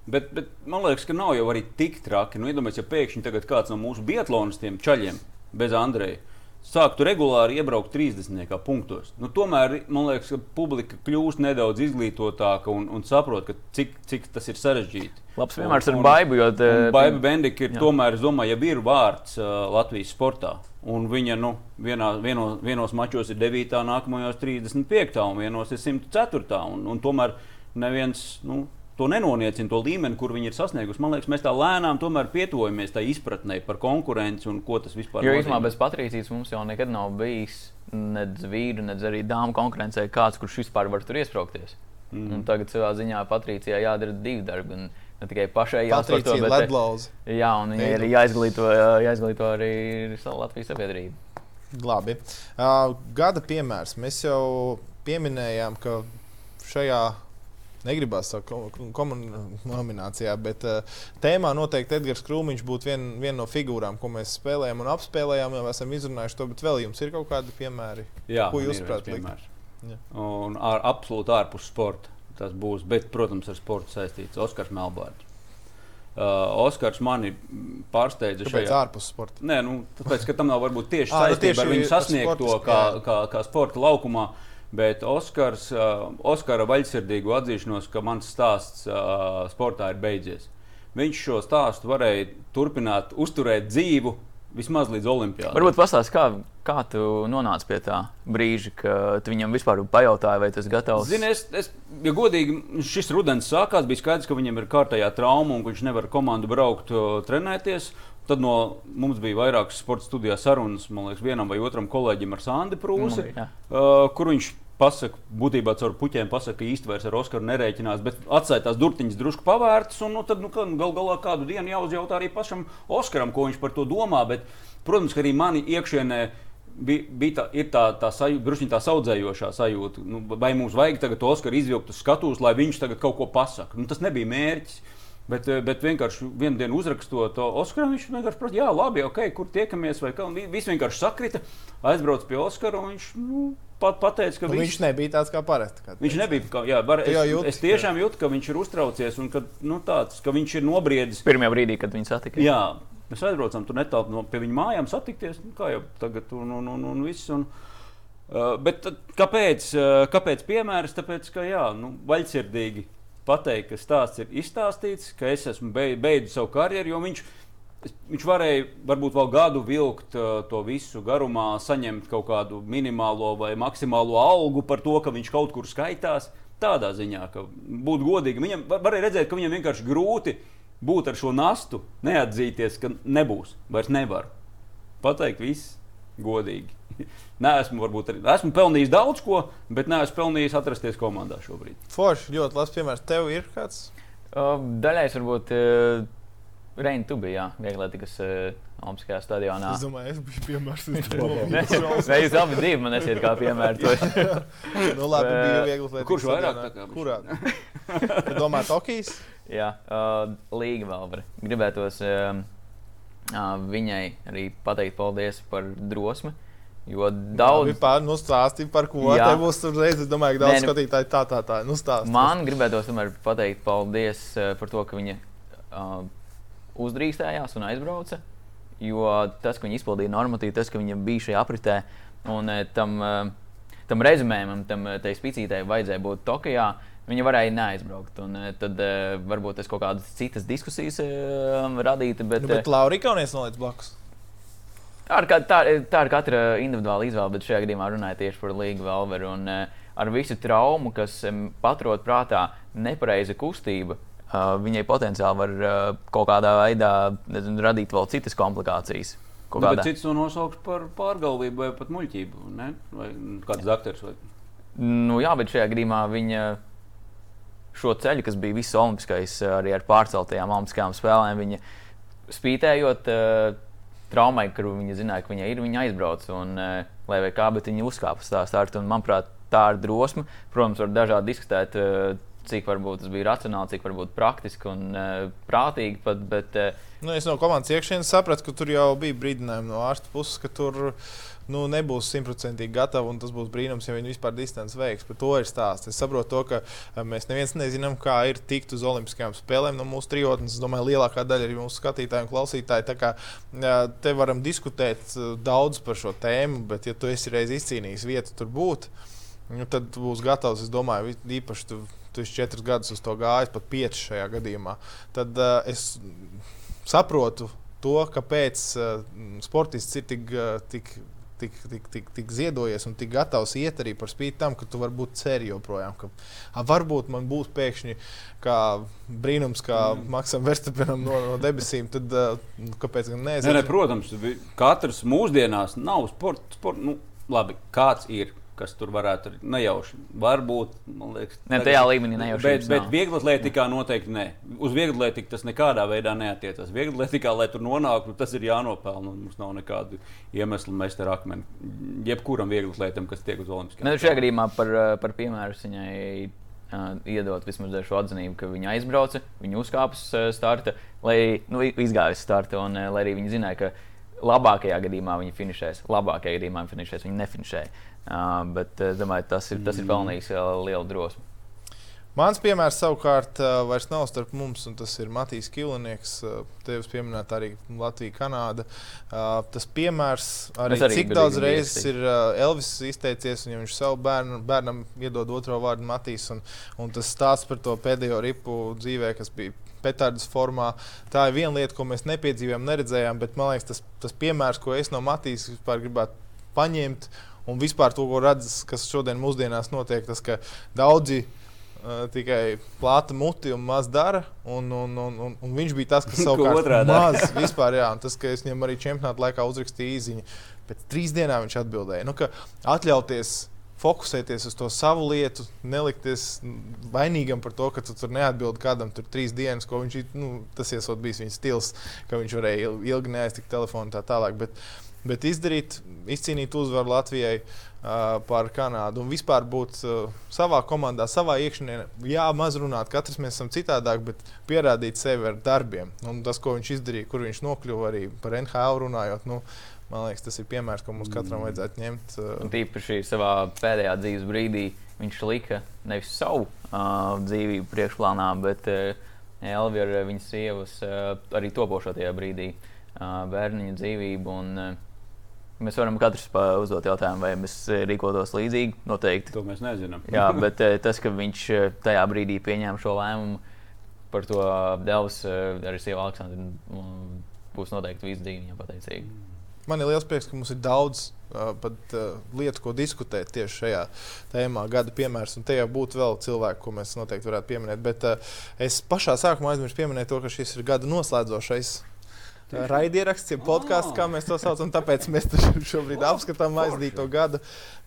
Bet, bet man liekas, ka nav jau arī tik traki. Nu, Iedomājieties, ja pēkšņi kāds no mūsu biatlonistiem čaļiem bez Andreja sāktu regulāri iebraukt 30. punktos. Nu, tomēr man liekas, ka publika kļūst nedaudz izglītotāka un, un saprot, cik, cik tas ir sarežģīti. Labs piemērs ar Baibu. Jo, te, Baiba Bendika ir jā. tomēr, es domāju, ja ir vārds uh, Latvijas sportā. Un viņa nu, vienā, vieno, vienos mačos ir 9, nākamajos 35, un vienos ir 104. Un, un tomēr neviens nu, to nenoniecina, to līmeni, kur viņi ir sasnieguši. Man liekas, mēs tā lēnām pietuvojamies tai izpratnē par konkurenci un ko tas vispār ir. Jo īstenībā bez Patrīcijas mums jau nekad nav bijis nedz vīru, nedz arī dāmu konkurencē kāds, kurš vispār var tur iesprāgties. Mm. Un tagad savā ziņā Patricijai jādara divi darbi. Un, Ne tikai pašai jāsaprot, bet ledlauze. Jā, un ir jāizglīto, jāizglīto arī Latvijas sabiedrība. Labi. Uh, gada piemērs. Mēs jau pieminējām, ka šajā negribās nominācijā, bet uh, tēmā noteikti Edgars Krūmiņš būtu viena vien no figūrām, ko mēs spēlējām un apspēlējām. Jau esam izrunājuši to, bet vēl jums ir kaut kādi piemēri, Jā, ko jūs prāt likt? Un ar, absolūti ārpus sporta tas būs, bet, protams, ar sportu saistīts Oskars Melbārds. Uh, Oskars mani pārsteidza Kāpēc šajā. ārpus sporta? Nē, nu, tāpēc, ka tam nav varbūt tieši nu, saistība ar viņu sasniegto kā, kā, kā sporta laukumā. Bet Oskars, uh, Oskara vaļsirdīgu atzīšanos, ka mans stāsts uh, sportā ir beidzies. Viņš šo stāstu varēja turpināt, uzturēt dzīvu vismaz līdz olimpiādai. Varbūt pastāst, kā, kā tu nonāci pie tā brīža, ka tu viņam vispār pajautāji, vai tas ir gatavs. Zini, es, es, ja godīgi, šis rudens sākās, bija skaidrs, ka viņam ir kārtējā trauma un ka viņš nevar komandu braukt, o, trenēties. Tad no mums bija vairākas sporta studijā sarunas, man liekas, vienam vai otram kolēģim ar Sandu Prūsi, Nu, jā. uh, kur viņš pasaka, būtībā caur puķiem pasaka, ka īsti vairs ar Oskaru nerēķinās, bet atstāja tās durtiņas drusku pavērtas. Un, nu, tad nu, gal galā kādu dienu jāuzjautā arī pašam Oskaram, ko viņš par to domā. Bet, protams, ka arī mani iekšienē bija, bija tā, tā, tā, sajūta, druskuļi tā saudzējošā sajūta. Nu, vai mums vajag tagad Oskaru izvilkt uz skatuves, lai viņš tagad kaut ko pasakā? Nu, tas nebija mērķis. Bet, eh, bet vienkārši vienā dienā uzrakstot to Oskaru, viņš vienkārši prasa, jā, labi, ok, kur tiekamies. Viss vienkārši sakrita, aizbrauc pie Oskara un viņš nu, pat pateica, ka Nu, viss- viņš nebija tāds kā parasti. Viņš nebija. Kā, jā, var, es, jūti, es tiešām jūtu, ka viņš ir uztraucies un ka, nu, tāds, ka viņš ir nobriedis. Pirmajā brīdī, kad viņi satika. Jā, mēs aizbraucam tur netālu no pie viņa mājām satikties. Nu, kā jau tagad, un, un, un, un viss. Un, uh, bet kāpēc, uh, kāpēc piemērs? Tāpēc, ka jā, nu, vaļsirdīgi pateikt, ka stāsts ir izstāstīts, ka es esmu bei- beidzis savu karjeru, jo viņš. Viņš varēja varbūt vēl gadu vilkt uh, to visu garumā, saņemt kaut kādu minimālo vai maksimālo algu par to, ka viņš kaut kur skaitās. Tādā ziņā, ka būtu godīgi. Viņam var- varēja redzēt, ka viņam vienkārši grūti būt ar šo nastu, neatzīties, ka nebūs, vairs nevar. Pateikt, viss godīgi. Nē, esmu varbūt arī esmu pelnījis daudz ko, bet neesmu pelnījis atrasties komandā šobrīd. Forši, ļoti labs piemērs. Tev ir kāds? Uh, Daļai varbūt uh, Reina, tu biji jā, vieglātīgas uh, Olimpiskajā stadionā. Es domāju, es biju piemērs. Nē, jūs abi divi man esiet kā piemēri. to- nu, labi, bija viegli. Kurš vairāk Kurā? Tu domā, Tokijas? Jā, uh, līga vēl var. Gribētos uh, uh, viņai arī pateikt paldies par drosmi. Jo Daudz. daudz, Pār, nu, stāstīja par ko. Te būs uzreiz, es domāju, ka daudz Nē, nu- skatītāju tā, tā, tā. Nu, stāst. man gribētos tomēr pateikt paldies uh, par to, ka viņa uh, uzdrīkstējās un aizbrauca. Jo tas, ka viņa izpildīja normatīvu, tas, ka viņa bija šajā apritē, un uh, tam, uh, tam rezumējumam, tam spīcītei vajadzēja būt Tokijā. Viņa varēja neaizbraukt, un tad varbūt tas kaut kādas citas diskusijas radītu. Bet, Nu, bet Laura Ikaunies noliec blakus. Tā ir, tā, tā ir katra individuāla izvēle, bet šajā gadījumā runāja tieši par Līgu Velveru. Un, uh, ar visu traumu, kas paturot prātā nepareiza kustība, uh, viņai potenciāli var uh, kaut kādā veidā nezinu, radīt vēl citas komplikācijas. Nu, bet cits to nosauks par pārgalvību vai pat muļķību. Ne? Vai kāds doktors. Vai... Nu, jā, bet šajā gadījumā viņa šo ceļu, kas bija viss olimpiskais, arī ar pārceltajām olimpiskajām spēlēm, viņa spītējot uh, traumai, kur viņa zināja, ka viņa ir, viņa aizbrauca. Un, uh, lai vai kā, bet viņa uzkāpa uz tā starta. Un, manuprāt, tā ir drosme. Protams, var dažādi diskutēt. Uh, Cik varbūt tas bija racionāli, cik varbūt praktiski un uh, prātīgi. Pat, bet, Nu, es no komandas iekšienes sapratu, ka tur jau bija brīdinājumi no ārsta puses, ka tur nu, nebūs simtprocentīgi gatava. un Tas būs brīnums, ja viņi vispār distanci veiks. Par to ir stāsts. Es saprotu, to, ka eh, mēs neviens nezinām, kā ir tikt uz Olimpiskajām spēlēm no mūsu trijotnes. Es domāju, lielākā daļa ir mūsu skatītāji un klausītāji. Tā kā te varam diskutēt eh, daudz par šo tēmu, bet, ja tu esi reiz izcīnījis vietu tur būt, nu, tad tu būsi gatavs. Es domāju, īpaši tu, tu esi četrus gadus uz to gājis, pat pieci šajā gadījumā. Tad uh, es saprotu to, kāpēc uh, sportists ir tik, uh, tik, tik, tik, tik, tik ziedojies un tik gatavs iet arī par spīti tam, ka tu vari būt ceri joprojām. Ka, a, varbūt man būs pēkšņi kā brīnums, kā mm. Maksam Verstapenam no, no debesīm. Tad uh, kāpēc gan nē? Es Nē, arī- protams, katrs mūsdienās nav sports. Sport, nu, labi, kāds ir, kas tur varētu arī nejauši. Varbūt, man liekas, Ne, tagad- tajā līmenī nejaušības Bet, bet vieglatlētikā noteikti nē. Uz vieglatlētiku tas nekādā veidā neatiecas. Vieglatlētikā, lai tur nonāktu, tas ir jānopelna. Mums nav nekādu iemeslu mest ar akmeni. Jebkuram vieglatlētam, kas tiek uz Olimpiskajām. Ne, šajā gadījumā par, uh, par piemēru viņai uh, iedot vismaz šo atzinību, ka viņa aizbrauca, viņa uzkāpa uz uh, starta, lai nu, izgāja uz starta, un uh, lai arī viņa zināja, ka labākajā gadījumā viņa finišēs, labākajā gadījumā viņa finišēs, viņa nefinišēja. Uh, bet es domāju, tas ir, tas ir pelnījis uh, lielu drosmi. Mans piemērs savukārt uh, vairs nav starp mums, un tas ir Matīs Kilnieks. Uh, Tevis pieminēt arī Latvija, Kanāda. Tas piemērs arī, Es arī cik daudz reizes ir Elvis izteicies, un ja viņš savu bērnu, bērnam iedod otro vārdu Matīs, un, un tas stāsts par to pēdējo ripu dzīvē, kas bija petardas formā. Tā ir viena lieta, ko mēs nepiedzīvojām, neredzējām, bet man liekas, tas, tas piemērs, ko es no Matīs vispār gribētu paņemt, un vispār to, ko redzu, kas šodien mūsdienās notiek, tas, ka daudzi Uh, tikai plāta muti un maz dara. Un, un, un, un, un viņš bija tas, kas savukārt maz vispār, jā, un tas, ka es viņam arī čempionāta laikā uzrakstīju īziņu. Pēc trīs dienām viņš atbildēja, nu, ka atļauties fokusēties uz to savu lietu, nelikties vainīgam par to, ka tu tur neatbildi kādam tur trīs dienas, ko viņš nu, tas iesot bijis viņa stils, ka viņš varēja il- ilgi neaiztikt telefonu un tā tālāk. Bet, bet izdarīt, izcīnīt uzvaru Latvijai uh, pār Kanādu un vispār būt uh, savā komandā, savā iekšienē. Jā, maz runāt, katrs mēs esam citādāk, bet pierādīt sevi ar darbiem. Un tas, ko viņš izdarīja, kur viņš nokļuva arī par NHL runājot. Nu, Man liekas, tas ir piemērs, ko mums katram vajadzētu ņemt. Uh, tīpaši savā pēdējā dzīves brīdī viņš lika nevis savu uh, dzīvību priekšplānā, bet uh, Elvi ar viņas sievas uh, arī topošo tajā brīdī uh, bērniņa dzīvību. Un, uh, mēs varam katrs uzdot jautājumu, vai mēs uh, rīkotos līdzīgi. Noteikti. To mēs nezinām. Jā, bet uh, tas, ka viņš uh, tajā brīdī pieņēma šo lēmumu par to Devs, uh, arī sieva Aleksandra, um, būs noteikti visu dzīvi viņam pateicīgi. Man ir liels prieks, ka mums ir daudz uh, pat, uh, lietu, ko diskutēt tieši šajā tēmā, gada piemērs. Un te jau būtu vēl cilvēki, ko mēs noteikti varētu pieminēt. Bet uh, es pašā sākumā aizmirsu pieminēt to, ka šis ir gada noslēdzošais. Raidieraksts, ja podkāsts, kā mēs to saucam, tāpēc mēs šobrīd apskatām aizdīto gadu.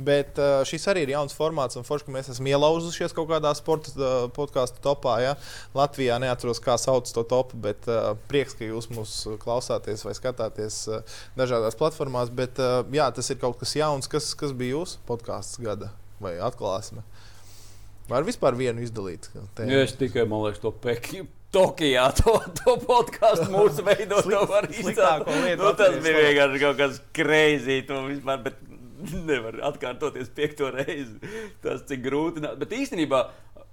Bet uh, šis arī ir jauns formāts, un forši, ka mēs esam ielauzušies kaut kādā sporta uh, podkāstu topā. Ja? Latvijā neatceros, kā sauc to topu, bet uh, prieks, ka jūs mūs klausāties vai skatāties dažādās platformās. Bet jā, tas ir kaut kas jauns, kas, kas bija jūsu podkāsts gada vai atklāsme. Var vispār vienu izdalīt? tēmu? Ja es tikai, man liekas, to Pekinu. Tokijā to, to podkāstu mūsu veidot, to var izdarīt. Nu, tas bija vienkārši kaut kas crazy. To vispār, bet nevar atkārtoties piekto reizi. Tas cik grūti. Bet īstenībā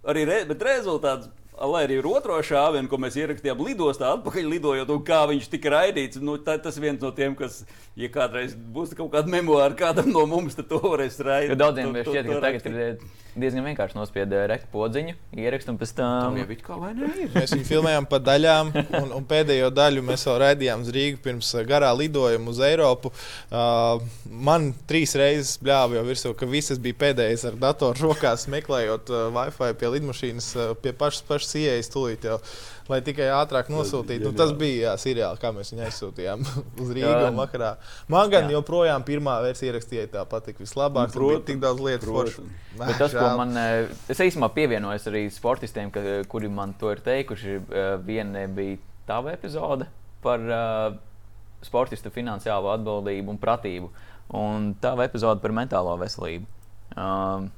arī re, bet rezultāts. Lai arī ir otro šāvienu, ko mēs ierakstījām lidostā, atpakaļ lidojot, un kā viņš tika raidīts. Nu, tā, tas viens no tiem, kas, ja kādreiz būs kaut kāda memoāra kādam no mums, tad to varēs raidīt. Daudziem To- to- šķiet, to ka tagad ir diezgan vienkārši nospiest rektu podziņu, ierakstīt un pēc Tam tam. jau kā vai ne? Ir. Mēs viņu filmējām pa daļām, un, un pēdējo daļu mēs vēl raidījām uz Rīgā pirms uh, garā lidojuma uz Eiropu. Uh, man trīs reizes bļāva jau virsū, ka visas bija pēdējais ar datoru rokās, meklējot uh, Wi-Fi pie lidmašīnas, uh, pie pašas, pašas ieejas tūlīt jau. Lai tikai ātrāk nosūtītu. Nu, tas bija jā, seriāli, kā mēs viņu aizsūtījām uz Rīgā Jā. un vakarā. Man gan Jā. joprojām pirmā versija ierakstīja tā patika vislabāk. Nu, protams, tik daudz lietu. Bet tas, ko man, eh, es īstenībā pievienojos arī sportistiem, ka, kuri man to ir teikuši. eh, Viena bija tava epizode par uh, sportista finansiālo atbildību un pratību, un tava epizode par mentālo veselību. Um,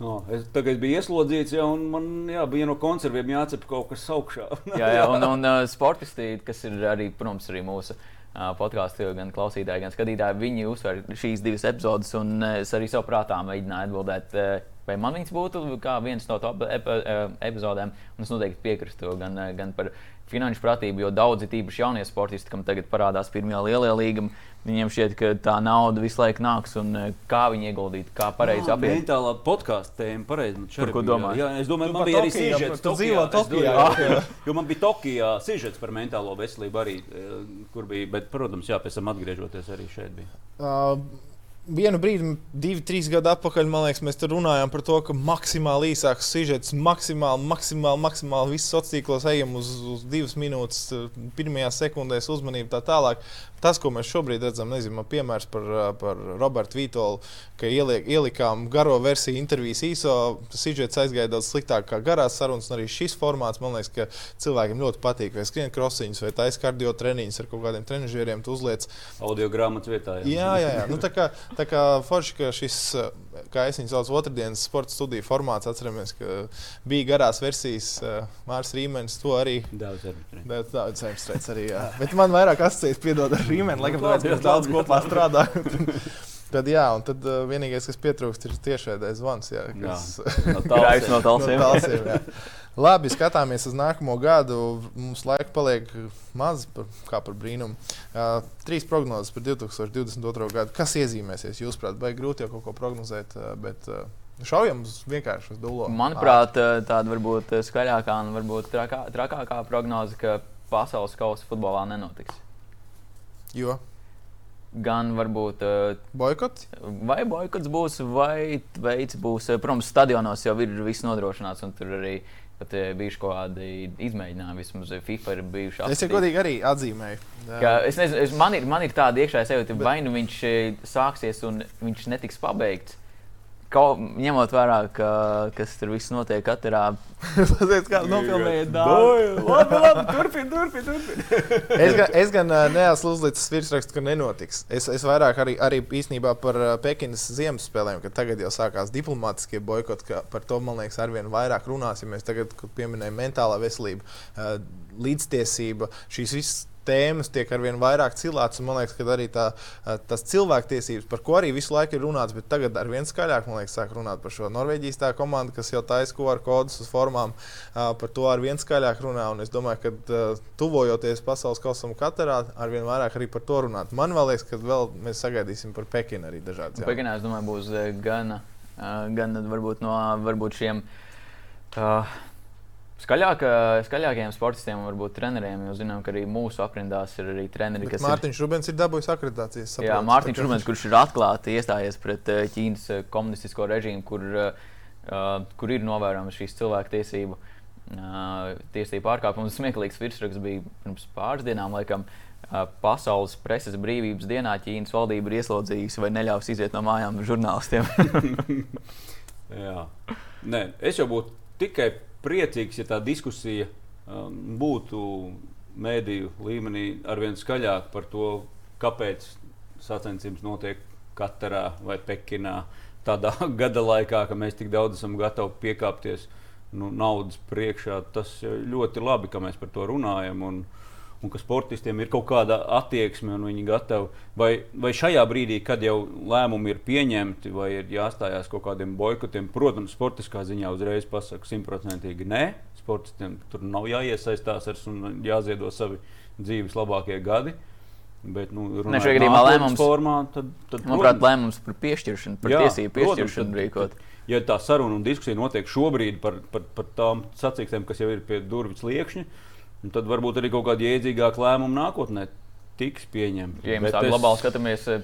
Oh, es tagad biju ieslodzīts, jau, un man jā, bija no konserviem jācep kaut kas augšā. jā, jā, un, un uh, sportisti, kas ir arī, protams, arī mūsu uh, podkāstu, gan klausītāji, gan skatītāji, viņi uzsver šīs divas epizodes, un uh, es arī savu prātā mēģināju atbildēt, uh, vai man viņas būtu kā viens no top ep epizodēm, un es noteikti piekrītu gan, gan par finanšu pratību, jo daudzi, tīpaši jaunie sportisti, kam tagad parādās pirmajā lielajā līgā, viņiem šķiet, ka tā nauda visu laiku nāks, un uh, kā viņi ieguldīt, kā pareizi Jā, apiet. Mentālā podkāstu tēma, pareizi. šeit ko domā? Jā, es domāju, Tu man par bija arī sižets. tu dzīvo Tokijā, jā. Jo man bija Tokijā sižets par mentālo veselību arī, eh, kur bija, bet, protams, jā, pēc tam atgriežoties arī šeit bija. Uh, vienu brīdi, divi, trīs gadi atpakaļ, man liekas, mēs tur runājām par to, ka maksimāli īsāks sižets, maksimāli, maksimāli, maksimāli viss sociālos tīklos ejam uz, uz divas minūtes, uh, pirmajās sekundēs uzmanību tā tālāk. Tas, ko mēs šobrīd redzam, nezinu, piemērs par, uh, par Robertu Vītolu, ka ieliek, ielikām garo versiju intervijas īso, sižets aizgāja daudz sliktāk kā garās sarunas, un arī šis formāts, man liekas, ka cilvēkiem ļoti patīk, vai skrien krosiņus, vai taisa kardio treniņus ar kaut kādiem trenižieriem, tu uzliec Audio grāmatas vietā. Jā, jā, jā. Nu, tā kā, tā kā forši, ka šis, kā es viņu saucu, otrdienas sporta studiju formāts, atceramies, ka bija garās versijas, eh, Mārcis Rīmenis to arī. Daudz. Bet Daudz zemestrīces arī. Jā. Bet man vairāk asociēts, piedod ar Rīmeni, laikam, daudz labi, kopā strādājam. Tad, jā, un tad uh, vienīgais, kas pietrūkst, ir tiešraidais zvans. Jā, kas, No Grāvis no no talsiem. talsiem, jā. Labi, skatāmies uz nākamo gadu. Mums laika paliek maz, par, kā par brīnumu. Uh, trīs prognozes par 2022. gadu. Kas iezīmēsies? Jūsuprāt, vai grūti jau kaut ko prognozēt, bet uh, šaujam uz vienkārši uz dūlo. Manuprāt, tāda varbūt skaļākā un varbūt trakā, trakākā prognoze, ka pasaules kausa futbolā nenotiks. Jo Gan varbūt eh, boikots. vai boikots būs, vai veids būs. Eh, Protams, stadionos jau ir viss nodrošināts, un tur arī pat eh, bijuši kaut kādi izmēģinājumi. Vismaz FIFA ir bijuši. Es jau godīgi arī atzīmēju. Ka, es nezinu, es, man, ir, man ir tāda iekšējā sajūta, vai nu viņš eh, sāksies un viņš netiks pabeigts. Kaut, ņemot vērā, ka, kas tur viss notiek katrā. Paziet, kā nofilmējiet Doyle. Labi, labi, turpin, turpin, turpin. es gan, es gan neesmu uzlicis virsrakstu, ka nenotiks. Es, es vairāk arī, arī īstenībā par Pekinas Ziemassvētkiem, kad tagad jau sākās diplomātiskie boikoti, ka par to, man liekas, arvien vairāk runās. Ja mēs tagad pieminējam mentālā veselību, līdztiesība, šīs visas tēmas tiek arvien vairāk cilāts. Man liekas, ka arī tā, tas cilvēktiesības, par ko arī visu laiku ir runāts, bet tagad ar vien skaļāk, man liekas, sāk runāt par šo Norvēģijas tā komandu, kas jau taisa QR kodus uz formām. Par to ar vien skaļāk runā. Un es domāju, ka tuvojoties pasaules kausam Katarā, ar vien vairāk arī par to runāt. Man liekas, ka vēl mēs sagaidīsim par Pekinu arī dažādas Pekinā, es domāju, būs gan, gan varbūt no varbūt šiem. Uh, Skaļāk, skaļākajiem sportistiem, un varbūt treneriem, jo zinām, ka arī mūsu aprindās ir arī treneri, Bet kas Mārtiņš Rubens ir dabūjis akreditācijas. ir. Jā, saprotu. Mārtiņš Tā Rubens, kurš ir atklāti iestājies pret eh, Ķīnas eh, komunistisko režīmu, kur, eh, uh, kur ir novērojamas šīs cilvēktiesību uh, tiesību pārkāpumus. Smieklīgs virsraksts bija pirms pāris dienām, laikam. uh, Pasaules preses brīvības dienā Ķīnas valdība ir ieslodzījusi vai neļaus iziet no mājām žurnālistiem. Jā. Nē, es jau būtu tikai priecīgs, ja tā diskusija um, būtu mēdīju līmenī arvien skaļāk par to, kāpēc sacensības notiek Katarā vai Pekinā. Tādā gada laikā, ka mēs tik daudz esam gatavi piekāpties nu, naudas priekšā, tas ir ļoti labi, ka mēs par to runājam. Un, un ka sportistiem ir kaut kāda attieksme, un viņi ir gatavi. Vai, vai šajā brīdī, kad jau lēmumi ir pieņemti, vai ir jāstājās kaut kādiem boikotiem, protams, sportiskā ziņā uzreiz pasakā simtprocentīgi nē. Sportistiem tur nav jāiesaistās ar un jāziedo savi dzīves labākie gadi. Bet, nu, Ne, šajā gadījumā lēmums- formā, tad, tad, Manuprāt, protams, lēmums par piešķiršanu, par Jā, tiesību protams, piešķiršanu tad- rīkot. ja tā saruna un diskusija notiek šobrīd par, par, par tām sacīkstēm, kas jau ir pie durvju sliekšņa, nu tad varbūt arī kaut kādi iedzīgāki lēmumi nākotnē tiks pieņemti. Ja mēs tā es- globāli skatāmies, eh,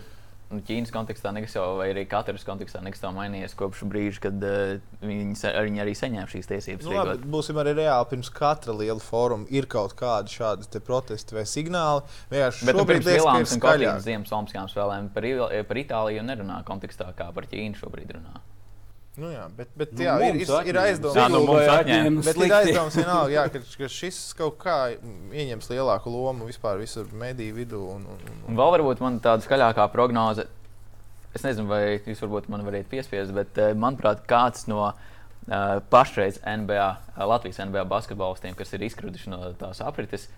nu, Ķīnas kontekstā nekas jau, vai arī Katras kontekstā nekas nav mainījies kopš brīža, kad uh, viņi, viņi arī saņēma šīs tiesības. Nu, labi, būsim arī reāli. Pirms katra liela fóruma ir kaut kādi šādi te protesti vai signāli. Vienkārši Bet nu, šobrīd pirms lielām un kārtīgām skaļāk. ziemas olimpiskajām spēlēm par, par Itāliju nerunā kontekstā, kā par Ķīnu šobrīd runā. Nu, jā, bet, bet Nu, jā, ir, ir, ir aizdomas. Jā, nu, Bet ir slikti? aizdoms vienalga, jā, ka, ka šis kaut kā ieņems lielāku lomu vispār visur mediju vidū. Un, un, un, Un vēl varbūt man tāda skaļākā prognoze. Es nezinu, vai jūs varbūt man varētu piespiest, bet eh, manuprāt, kāds no uh, pašreiz NBA, Latvijas NBA basketbolistiem, kas ir izkrutuši no tās aprites,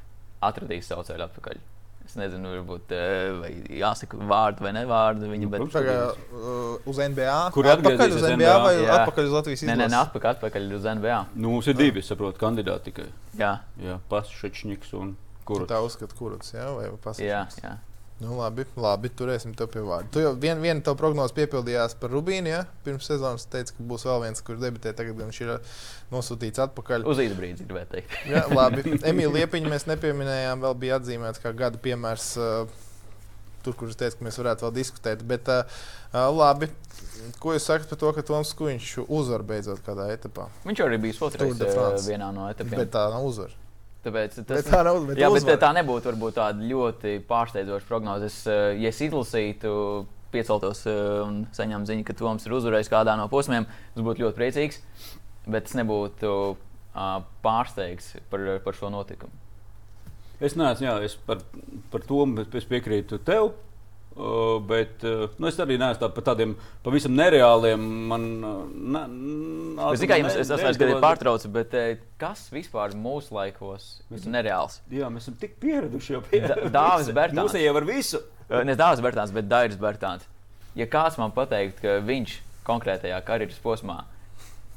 atradīs savu ceļu atpakaļ. Es nezinu, varbūt eh, vai jāsaka vārdu vai nevārdu viņa, Nu, bet. Tagad, uh, uz NBA. Kur atpakaļ uz atgriezīsies NBA vai Jā. atpakaļ uz Latvijas Nē, nē, izlasi? nē, atpakaļ, atpakaļ uz NBA. Nu, mums ir divi, es saprotu, kandidāti tikai. Jā, Jā, Paššķiņš un Tu kurš. Tā uzskata, kurus, jā, vai pasakāt. jā, jā. Nu, labi, labi, turēsim to pie vārda. Tu jau vien, viena tā prognoze piepildījās par Rubīnu. Ja? Pirms sezonas teica, ka būs vēl viens, kurš debitē. Tagad viņš ir uh, nosūtīts atpakaļ. Uz īsu brīdi gribētu teikt. Jā, labi. Emīļa Liepiņa mēs nepieminējām, vēl bija atzīmēts kā gada piemērs. Uh, Tur, kur es teicu, ka mēs varētu vēl diskutēt. Bet, uh, uh, labi, ko jūs sakat par to, ka Toms Kuņš uzvar beidzot kādā etapā? Viņš arī bija otrais Tour de France. vienā no etapiem. Bet tā nav uzvara. Tāpēc tas Bet tā nav bet Jā, bet uzvara. tā nebūtu varbūt tāda ļoti pārsteidzoša prognoze. Es, eh, ja es izlasītu, pieceltos eh, un saņemtu ziņu, ka Toms ir uzvarējis kādā no posmiem, es būtu ļoti priecīgs. Bet es nebūtu pārsteigts par, par šo notikumu. Es neesmu, jā, es par, par to bet es piekrītu tev. Uh, bet uh, nu, es arī neesmu tā, par tādiem pavisam nereāliem. Man, uh, ne, ne, Es tikai jums es atceros, ka ir neizdevās- pārtraucis, bet eh, kas vispār mūsu laikos Mēs- ir nereāls? Jā, mēs esam tik pieraduši jau pie Da- Dāvis Bertāns. Mums jau ar visu. Eh, Ne Dārzs Bertāns, bet Dairis Bertāns. ja kāds man pateiktu, ka viņš konkrētajā karjeras posmā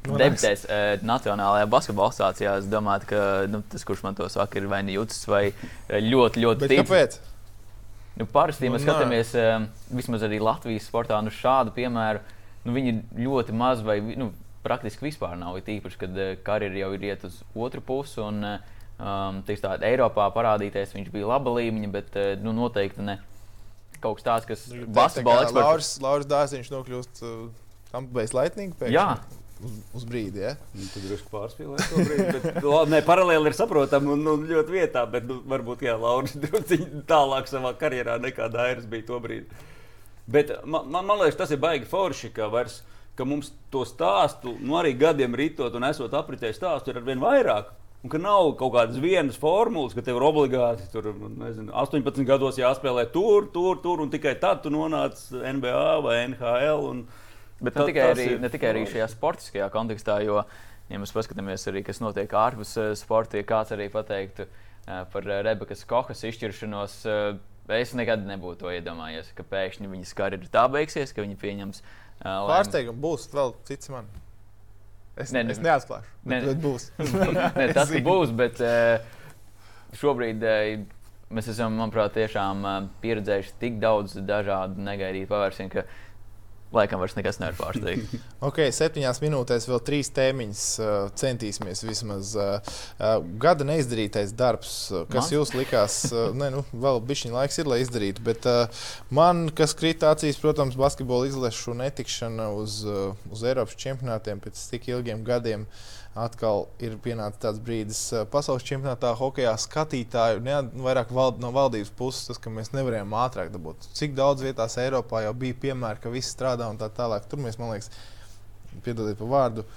debitēs uh, Nacionālajā basketbola asociācijā, es domāju, ka nu, tas, kurš man to saka, ir vai nu jūtas, vai eh, ļoti, ļoti Bet tic. kāpēc? Nu, parasti, ja Nu, mēs nē. skatāmies um, vismaz arī Latvijas sportā, nu, šādu piemēru, nu, viņi ļoti maz vai nu, praktiski vispār nav. Ir tīpaši, kad uh, karjera jau ir iet uz otru pusi. Un, uh, um, tieši tādā Eiropā parādīties, viņš bija laba līmeņa, bet uh, nu, noteikti ne kaut kas tāds, kas basketbola eksperts. Lauris, Lauris Dārziņš nokļūst uh, tam bez laitnīgi pēkšņi. Jā. Uz, uz brīdi, ja? Nu, Tur drusku pārspīlēt to brīdi. Bet, labi, nē, paralēli ir saprotami un, un ļoti vietā, bet nu, varbūt jā, Lauris drusku tālāk savā karjerā nekā Dairis bija to brīdi. Bet man, man, man liekas, tas ir baigi forši, ka, vairs, ka mums to stāstu, nu arī gadiem ritot un esot apritē stāstu, ir arvien vairāk. Un ka nav kaut kādas vienas formulas, ka tev ir obligāti tur, nezinu, 18 gados jāspēlē tur, tur, tur, un tikai tad tu nonāc NBA vai NHL. Un, Bet ne tikai, tas arī, ir ne tikai arī šajā sportiskajā kontekstā, jo, ja mēs paskatāmies arī, kas notiek ārpus eh, sporta, ja kāds arī pateiktu eh, par eh, Rebekas Kohas izšķiršanos, es nekad nebūtu to iedomājies, ka pēkšņi viņas karjera tā beigsies, ka viņa pieņems lēmumu. Pārsteigums būs vēl cits man. Es, ne, ne- es neatklāšu. Nē, Bet, bet būs. Nē, tas būs, bet šobrīd mēs esam, manuprāt, tiešām pieredzējuši tik daudz dažādu negaidītu pavērsienu, ka laikam vairs nekas nevar pārsteigt. Ok, septiņās minūtēs vēl trīs tēmiņas. Uh, centīsimies vismaz. Uh, uh, gada neizdarītais darbs, uh, kas Mans? jums likās, uh, ne, nu, vēl bišķiņa laiks ir, lai izdarītu. Bet uh, man, kas krita acīs, protams, basketbola izlešu netikšana uz, uh, uz Eiropas čempionātiem pēc tik ilgiem gadiem. Atkal ir pienācis tāds brīdis, uh, pasaules čempionātā hokeja skatītāju, ne, vairāk vald, no valdības puses, tas, ka mēs nevarējām ātrāk dabūt. Cik daudz vietās Eiropā jau bija piemēri, ka viss strādā un tā tālāk. Tur mēs, man liekas, piedodiet par vārdu.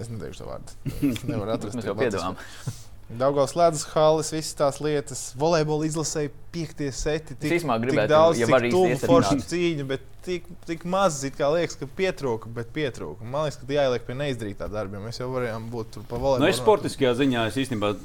Es neteikšu to vārdu. Es nevaru atrast. Mēs jau Daudzos slēdzas halas, visas tās lietas, volejbola izlasēja piektie seti. Es īstenībā gribētu, tik daudz, ja var tik forša runāt. cīņa, bet tik, tik maz, it kā liekas, ka pietrūka, bet pietrūka. Man liekas, ka jāieliek pie neizdarītā darba, jo mēs jau varējām būt tur pa volejbolu. Nu, es sportiskajā ziņā es īstenībā,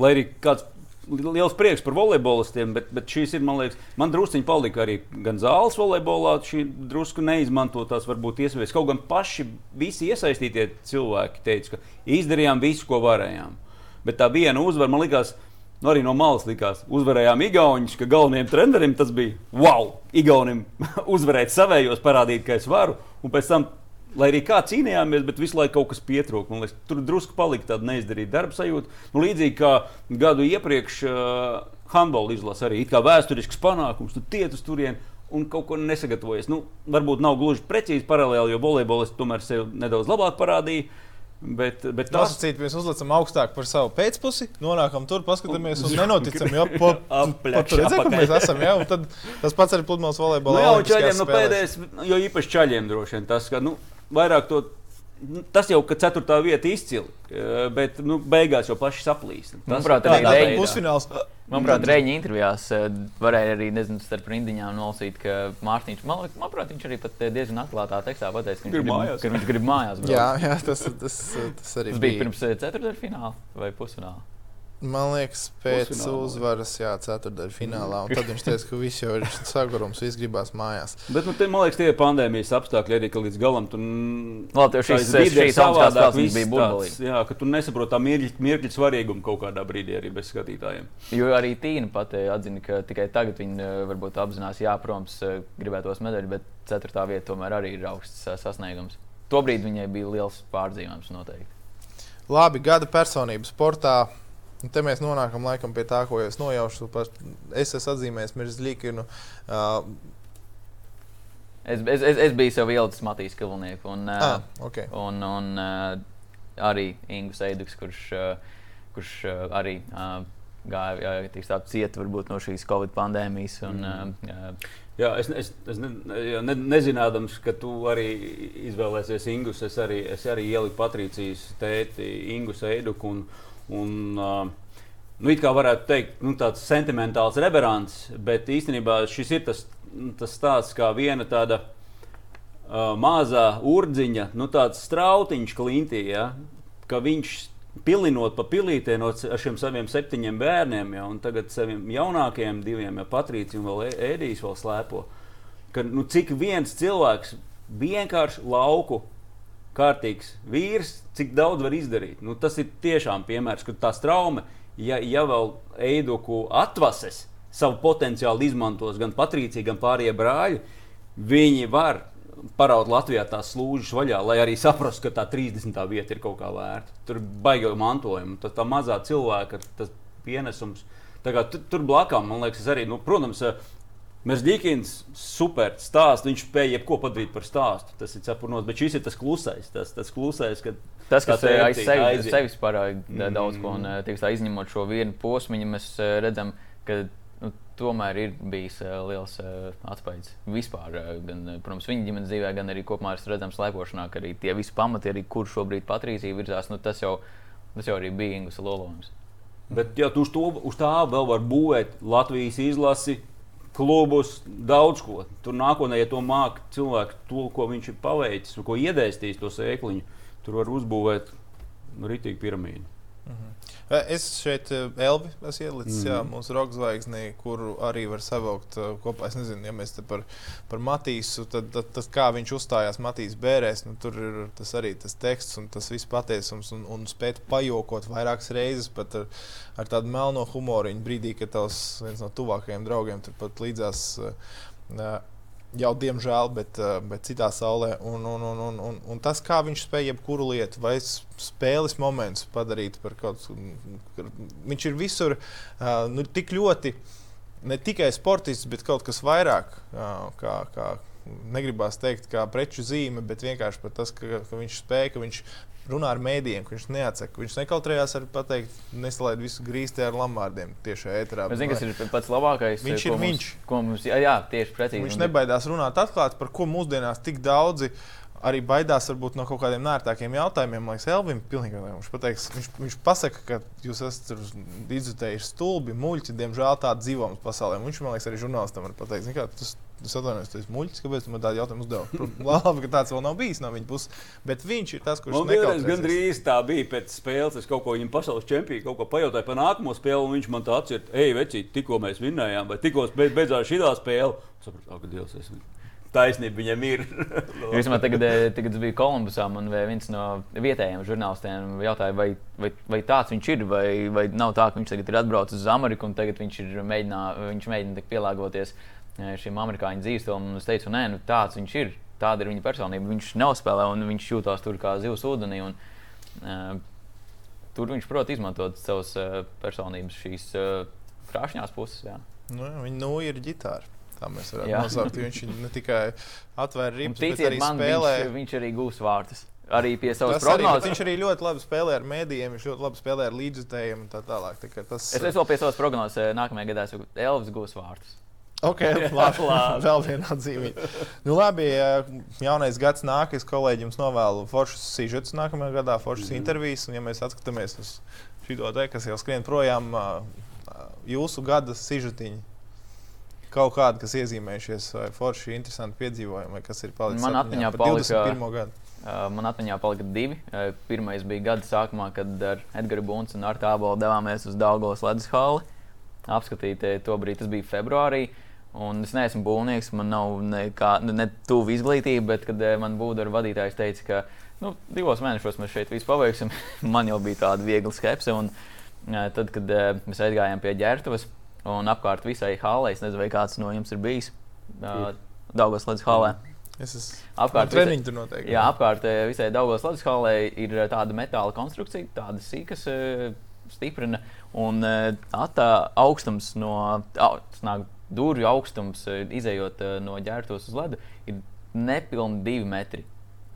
lai arī kāds liels prieks par volejbolistiem, bet, bet šīs ir, man liekas, man druskuļi palika arī gan zāles volejbolā, šī drusku neizmantotās, varbūt iespējas. Kaut gan paši visi iesaistītie cilvēki teica, ka izdarījām visu, ko varējām. Bet tā viena uzvara man likās. Nu, arī no malas likās, uzvarējām Igaunijas, ka galvenajam trenerim tas bija wow! Igaunim uzvarēt savējos, parādīt, ka es varu. Un pēc tam lai arī kā cīnījāmies, bet visu laiku kaut kas pietrūka. Man liekas, tur drusku palika tāda neizdarīta darba sajūta. Nu, līdzīgi kā gadu iepriekš uh, handbola izlase arī it kā vēsturisks panākums, tu tiec uz turieni. Un kaut ko nesagatavojies. Nu, varbūt nav gluži precīzi paralēli, jo volejbolists tomēr sev nedaudz labāk parādīja. Bet, bet tas Nosacīt, mēs uzlicam augstāk par savu pēcpusi, nonākam tur, paskatāmies un nenoticam, jo Apļakš, po, tur redzam, apakaļ. mēs esam. Jā, tad tas pats arī pludmales Nu, volejbolā. jā, un olimpiskajās čaļiem spēlēs. pēdējais, jo īpaši čaļiem droši vien tas, ka nu, vairāk to. Nu, Tas jau ir ceturtā vieta izcili, eh, bet nu, beigās jau paši saplīst. Tas Manuprāt, arī ir pusfināls. Manuprāt, Reņģa intervijās eh, varēja arī, nezinu, starp rindiņām nolasīt, ka Mārtiņš, man liekas, manuprāt, viņš arī pat eh, diezgan atklātā tekstā pateica, ka viņš Grib grib, mājās. ka viņš grib mājās. Jā, jā tas, tas, tas arī Tas bija pirms eh, ceturtdaļa fināla vai pusfināla. Man liekas, pēc Pusfinālā. uzvaras, jā, ceturtdaļā finālā. Un tad viņš teica, ka viss jau ir sagurums, viss gribās mājās. Bet, nu, te, man liekas, tie ir pandēmijas apstākļi arī, ka līdz galam šīs augstākās spēles bija burbulīgs. Jā, ka tu nesaproti tā mirkļa, mirkļa svarīgumu kaut kādā brīdī arī bez skatītājiem. Jo arī Tīna pati atzina, ka tikai tagad viņa eh, varbūt apzinās, jā, protams, eh, gribētos medaļu, bet ceturtā vieta tomēr arī ir augsts eh, sasniegums. Tobrīd viņai bija liels pārdzīvojums noteikti. Labi, gada personība sportā. Un te mēs nonākam laikam pie tā, ko es nojaušu. Par- Es esmu atzīmējis Mirzlīkinu. Uh, Es, es, es, es biju sev ielicis Matīs Kilnieku un, eh, ah, okay. un, un uh, arī Ingus Eiduks, kurš, uh, kurš uh, arī uh, gāja tā cieta varbūt no šīs Covid pandēmijas. Un, uh, uh, Jā, es, es, es ne, ne, nezinādams, ka tu arī izvēlēsies Ingus. Es arī, es arī ieliku Patricijas tēti, Ingus Eiduku. Un, un, uh, nu, it kā varētu teikt, nu, tāds sentimentāls reverants, bet īstenībā šis ir tas, tas stāsts kā viena tāda uh, mazā urdziņa, nu, tāds strautiņš klintī, ja, ka viņš pilinot pa pilītē no šiem saviem septiņiem bērniem, ja, un tagad saviem jaunākajiem diviem, ja Patrīcija un vēl Ē- Ēdijs vēl slēpo. ka nu, cik viens cilvēks vienkārši lauku kārtīgs vīrs, cik daudz var izdarīt. Nu, tas ir tiešām piemērs, ka tā trauma, ja, ja vēl Eiduku atvases savu potenciālu izmantos gan Patricija, gan pārējie brāļi, viņi var paraut Latvijā tās slūžas vaļā, lai arī saprastu, ka tā 30. vieta ir kaut kā vērta. Tur ir baigta mantojuma, tā, mazā cilvēka pienesums. Tur, tur blakām, man liekas, arī, nu, protams, Merzlikins super stāsts. Viņš spēja jebko padarīt par stāstu. Tas ir cepurnos, bet šis ir tas klusais. Tas, tas klusais, kad tas, kas aiz sevis, sevis parāda mm. daudz ko, un tiks, tā, izņemot šo vienu posmu, mēs redzam, ka nu, tomēr ir bijis uh, liels atspējs vispār. Gan, protams, viņa ģimenes dzīvē, gan arī kopumā redzam slēpošanā, ka arī tie visi pamati, arī kur šobrīd Patrīzija virzās, nu, tas, jau, tas jau arī bija Ingus lolojums. Bet, ja tu uz, to, uz tā vēl var būvēt Latvijas izlasi, klubus, daudz ko. Tur nākotnē, ja to māca cilvēks, to, ko viņš ir paveicis, ko iedēstījis to sēkliņu, tur var uzbūvēt rītīgu piramīdu. Mhm. Es šeit Elvi esmu ielicis, mm. jā, mhm. mūsu roka zvaigznī, kuru arī var savilkt kopā. Es nezinu, ja mēs te par, par Matīsu, tad, tad, tad kā viņš uzstājās Matīs bērēs, nu, tur ir tas arī tas teksts un tas viss patiesums un, un spēt pajokot vairākas reizes pat ar, ar tādu melno humoru. Brīdī, kad tavs viens no tuvākajiem draugiem turpat līdzās. Uh, jau diemžēl, bet, eh, bet citā saulē. Un, un, un, un, un, un tas, kā viņš spēja jebkuru lietu vai spēles momentu padarīt par kaut ko, viņš ir visur uh, nu, tik ļoti. Ne tikai sportists, bet kaut kas vairāk, uh, kā, kā negribās teikt, kā preču zīme, bet vienkārši tas, ka, ka viņš spēja, ka viņš runā ar mēdījiem, ka viņš neatsaka. Viņš nekautrējās ar pateikt, nesalaid visu grīzti ar lamārdiem tieši ēterā. Es zinu, kas ir pats labākais. Viņš ir mums, viņš. Mums, jā, jā, tieši precīzi. Viņš nebaidās runāt atklāti, par ko mūsdienās tik daudzi arī baidās varbūt, no kaut kādiem nērtākiem jautājumiem. Liekas, Elvim pilnīgi viņš pateiks, viņš, viņš pasaka, ka jūs esat izjutējuši stulbi, muļķi, diemžēl tāda dzīvojums pasaulē. Viņš man liekas, arī žurnālistam var pateikt, ka tas Es atvainojos, tas ir muļķis, kāpēc man tādu jautājumu uzdeva. Labi, ka tāds vēl nav bijis no viņa puses. Bet viņš ir tas, kurš man liekas, gandrīz tā bija pēc spēles. Es kaut ko viņam pasaules čempionā kaut ko pajautāju par nākamo spēli, un viņš man tā atcerās, ej, vecīt, tikko mēs vinnējām, vai tikko beidzās šī spēle. Sapratu, ka Dievs, es taisnība viņam ir. Jūs man tagad, eh, tagad bija Kolumbusā, un viens no vietējiem žurnālistiem jautāja, vai, vai, vai tāds viņš ir, vai, vai nav tā, ka viņš tagad ir atbraucis uz Ameriku un tagad viņš, ir mēģinā, viņš mēģina pielāgoties šim amerikāņu dzīvesstilam. Es teicu, nē, nu, tāds viņš ir. Tāda ir viņa personība. Viņš neuzspēlē un viņš jūtas tur kā zivs ūdenī. Un, uh, tur viņš prot izmantot savas uh, personības, šīs uh, krāšņās puses. Jā. Nu, viņa nu ir ģitāra. Tā mēs jā. nosaukt. Viņš ne tikai atvēra rīpus, bet arī man, spēlē. Viņš, viņš arī gūs vārtus. Arī pie savas prognozes. Viņš arī ļoti labi spēlē ar mēdījiem, viņš ļoti labi spēlē ar līdzjutējiem un tā tālāk. Tā tas... Es, es vēl pie savas prognozes nākamajā gadā esmu Elvis gūs vārtus. Ok, labi, labi. vēl viena atzīme. Nu, labi, jaunais gads nāk, es kolēģiem novēlu foršus sižetus nākamajā gadā, foršas mm. intervijas. Un, ja mēs skatāmies uz šo te, kas jau skrien projām, jūsu gada sižetiņi. Kaut kādi, kas iezīmējušies, vai forši, interesanti piedzīvojumi, vai kas ir palicis man atmiņā, palika, man atmiņā palika divi. Pirmais bija gada sākumā, kad ar Edgars Bunsu un Artu Abolu devāmies uz Daugos ledus hali. Apskatīt, to brīdi tas bija februārī. Uh, Un es neesmu būvnieks, man nav nekā, ne tuvu izglītība, bet kad eh, man būvniecības vadītājs teica, ka nu, divos mēnešos mēs šeit visu paveiksim, man jau bija tāda viegla skepse. Un, eh, tad, kad eh, mēs aizgājām pie ģērbtuves un apkārt visai halē, es nezinu, vai kāds no jums ir bijis Daugos līdz halē. Es esmu apkārt tur noteikti. Jā, apkārt visai Daugos līdz halē ir tāda metāla konstrukcija, tāda sīkas stiprina. Un tā augstums no, tas durvju augstums, eh, izējot eh, no ģērbtos uz ledu, ir nepilnīgi divi metri.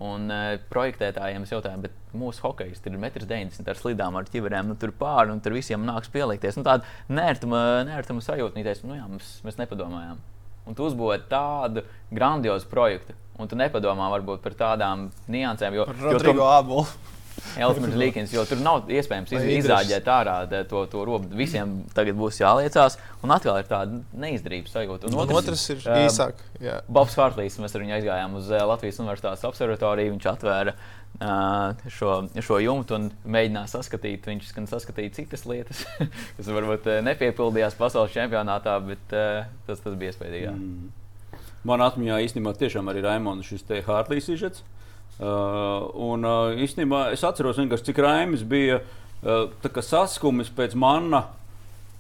Un uh, projektētājiem es jautāju, bet mūsu hokeja ir 1,90 m ar slidām, ar ķiverēm, nu, tur pāri, un tur visiem nāks pielikties. Nu, tāda nērtuma, nērtuma sajūta, nu, jā, mēs, mēs nepadomājām. Un tu uzbūvēji tādu grandiozu projektu, un tu nepadomā varbūt par tādām niansēm. Jo, Rodrigo jo, tu, Elfmans Līkins, jo tur nav iespējams iz, izrāģēt ārā to, to robu. Visiem tagad būs jāliecās, un atkal ir tāda neizdarības sajūta. Un otrs, un otrs ir uh, īsāk. Jā. Bobs Hārtlīs, mēs ar viņu aizgājām uz Latvijas Universitātes observatoriju, viņš atvēra uh, šo, šo jumtu un mēģināja saskatīt. Viņš gan saskatīja citas lietas, kas varbūt nepiepildījās pasaules čempionātā, bet uh, tas, tas bija iespējams. Mm. Man atmiņā īstenībā tiešām arī Raimons šis te Hārtlīs izžets. Uh, un uh, īstenībā es atceros, cik Raimis bija uh, saskumis pēc manna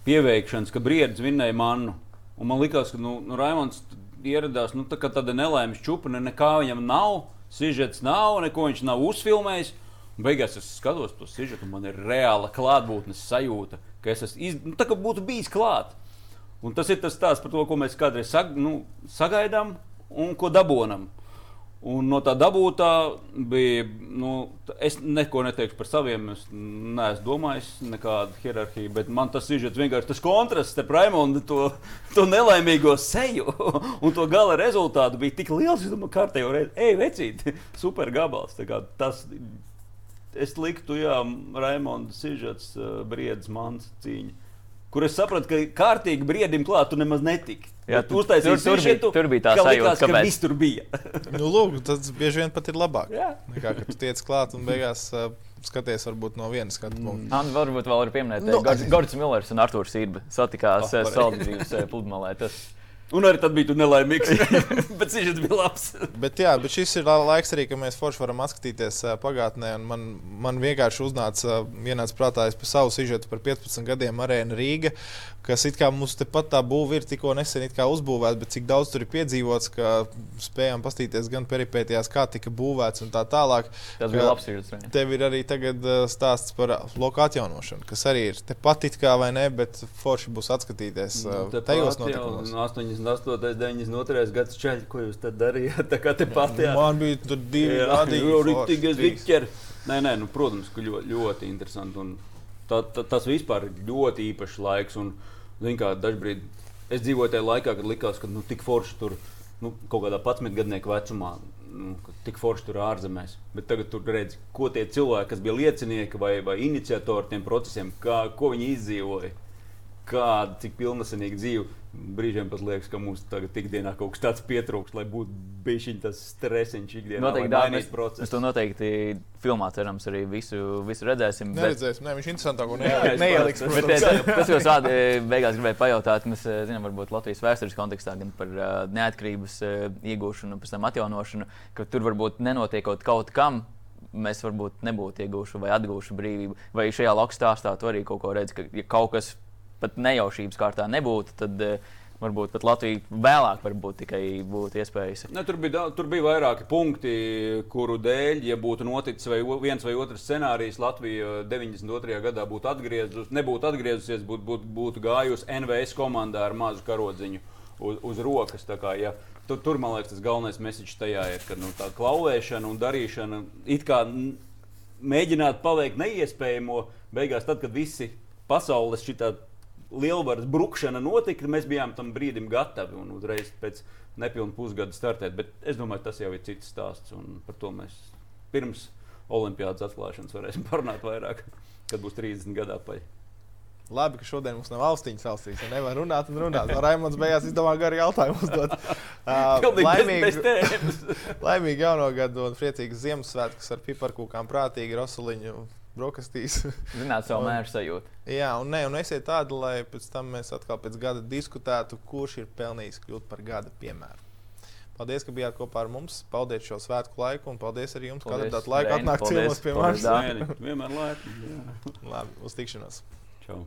pieveikšanas, ka Briedis vinnēja mannu. Un man liekas, ka nu, nu, Raimons ieradās nu, tā tāda nelaimes čūpa, nekā viņam nav, sižets nav, neko viņš nav uzfilmējis. Un beigās es skatos to sižetu, un man ir reāla klātbūtnes sajūta, ka es esmu iz... nu, tā kā būtu bijis klāt. Un tas ir tas stāsts par to, ko mēs kādreiz sag... nu, sagaidām un ko dabūjam. Un no tā dabūtā bija. Nu, es neko neteikšu par saviem. Es neesmu domājis, nekāda hierarhija. Bet man tas ir vienkārši tas kontrasts starp Raimondu, to, to nelaimīgo seju un to gala rezultātu bija tik liels. Es domāju, kārtējo reizi, ej, vecīt, super gabals. Tas, es liktu, jā, Raimonda Sižets, Briedis, Mans cīņa kur es sapratu, ka kārtīgi briedim klāt, tu nemaz netiki. Jā, tu uztaisīji tur, tur, bija, tur bija tā sajūta, ka viss tur bija. nu, lūk, tas bieži vien pat ir labāk. Jā. Nekā, ka tu tiec klāt un beigās uh, skaties varbūt no vienas skatu punkta. Mm. Varbūt vēl var pieminēt, ka nu, Gords Millers un Artūrs Sība satikās oh, Saldrības pludmalē. Tas Un arī tad bija tu nelaimīgs. bet viņš bija labs. bet, jā, bet šis ir laiks arī, kad mēs forši varam atskatīties pagātnē. Man, man vienkārši uznāca vienāds prātā par savu sižetu par 15 gadiem Arēna Rīga, kas it kā mums tepat tā būva ir tikko nesen uzbūvēta, bet cik daudz tur ir piedzīvots, ka spējām pastīties gan peripētījās, kā tika būvēts un tā tālāk. Tas bija labs sižets. Tev ir arī tagad stāsts par loku atjaunošanu, kas arī ir tepat it kā vai ne, bet forši būs atskatīties nu, tajos notikumos. 98, 99 gads čaļi, ko jūs tad darījāt? Tā kā te pati. Man bija tur divi gadi. Jā, rīktīgais vikķeri. Nē, nē, nu, protams, ka ļoti, ļoti interesanti. Un tā, tā, tas vispār ir ļoti īpašs laiks. Un, kā, dažbrīd es dzīvoju tajā laikā, kad likās, ka nu, tik forši tur nu, kaut kādā 11 gadnieku vecumā. Nu, tik forši tur ārzemēs. Bet tagad tur redz, ko tie cilvēki, kas bija liecinieki vai, vai iniciatori tiem procesiem, kā, ko viņi izdzīvoja, kāda, cik pilnasenīga dzīve Brīžiem pat liekas, ka mums tagad ikdienā kaut kas tāds pietrūkst, lai būtu bijis tas stresiņš ikdienā. Noteikti tā, mēs, mēs to noteikti filmā cerams arī visu, visu redzēsim. Neredzēsim, bet... ne, viņš interesantāk un neieliks. bet, bet, tas, ko sādi beigās gribēju pajautāt, mēs zinām, varbūt Latvijas vēstures kontekstā gan par uh, neatkarības uh, iegūšanu, pēc tam atjaunošanu, ka tur varbūt nenotiekot kaut kam, mēs varbūt nebūtu ieguvuši vai atguvuši brīvību. Vai šajā lauka stāstā tu arī kaut ko redzi, ka ja kaut kas pat nejaušības kārtā nebūtu, tad uh, varbūt pat Latvija vēlāk varbūt tikai būtu iespējas. Ne, tur, bija, tur bija vairāki punkti, kuru dēļ, ja būtu noticis vai viens vai otrs scenārijs, Latvija 92. gadā būtu atgriezusies, nebūtu atgriezusies, būtu, būtu, būtu gājusi NVS komandā ar mazu karodziņu uz, uz rokas. Kā, ja, tur, tur, man liekas, tas galvenais mesiķis tajā ir, ka nu, tā klauvēšana un darīšana it kā mēģināt paveikt neiespējamo, beigās tad, kad visi pasaules šitā lielvaras brukšana notika, mēs bijām tam brīdim gatavi un uzreiz pēc nepilna pusgada startēt. Bet es domāju, tas jau ir cits stāsts. Par to mēs pirms Olimpiādas atklāšanas varēsim parunāt vairāk, kad būs 30 gadu atpakaļ. Labi, ka šodien mums nav austiņas austiņas. Nevar runāt un runāt. Raimons beigās izdomā garu jautājumu uzdot. Uh, laimīgi, laimīgi jauno gadu un priecīgas Ziemassvētkus ar piparkūkām, prātīgi rosuliņu brokastīs. Zināt, savu mēru sajūtu. Jā, un, ne, un esiet tādi, lai pēc tam mēs atkal pēc gada diskutētu, kurš ir pelnījis kļūt par gada piemēru. Paldies, ka bijāt kopā ar mums. Paldies šo svētku laiku, un paldies arī jums, ka atradāt laiku atnākt ciemos pie manis. Vienmēr laipni. Labi, uz tikšanos. Čau.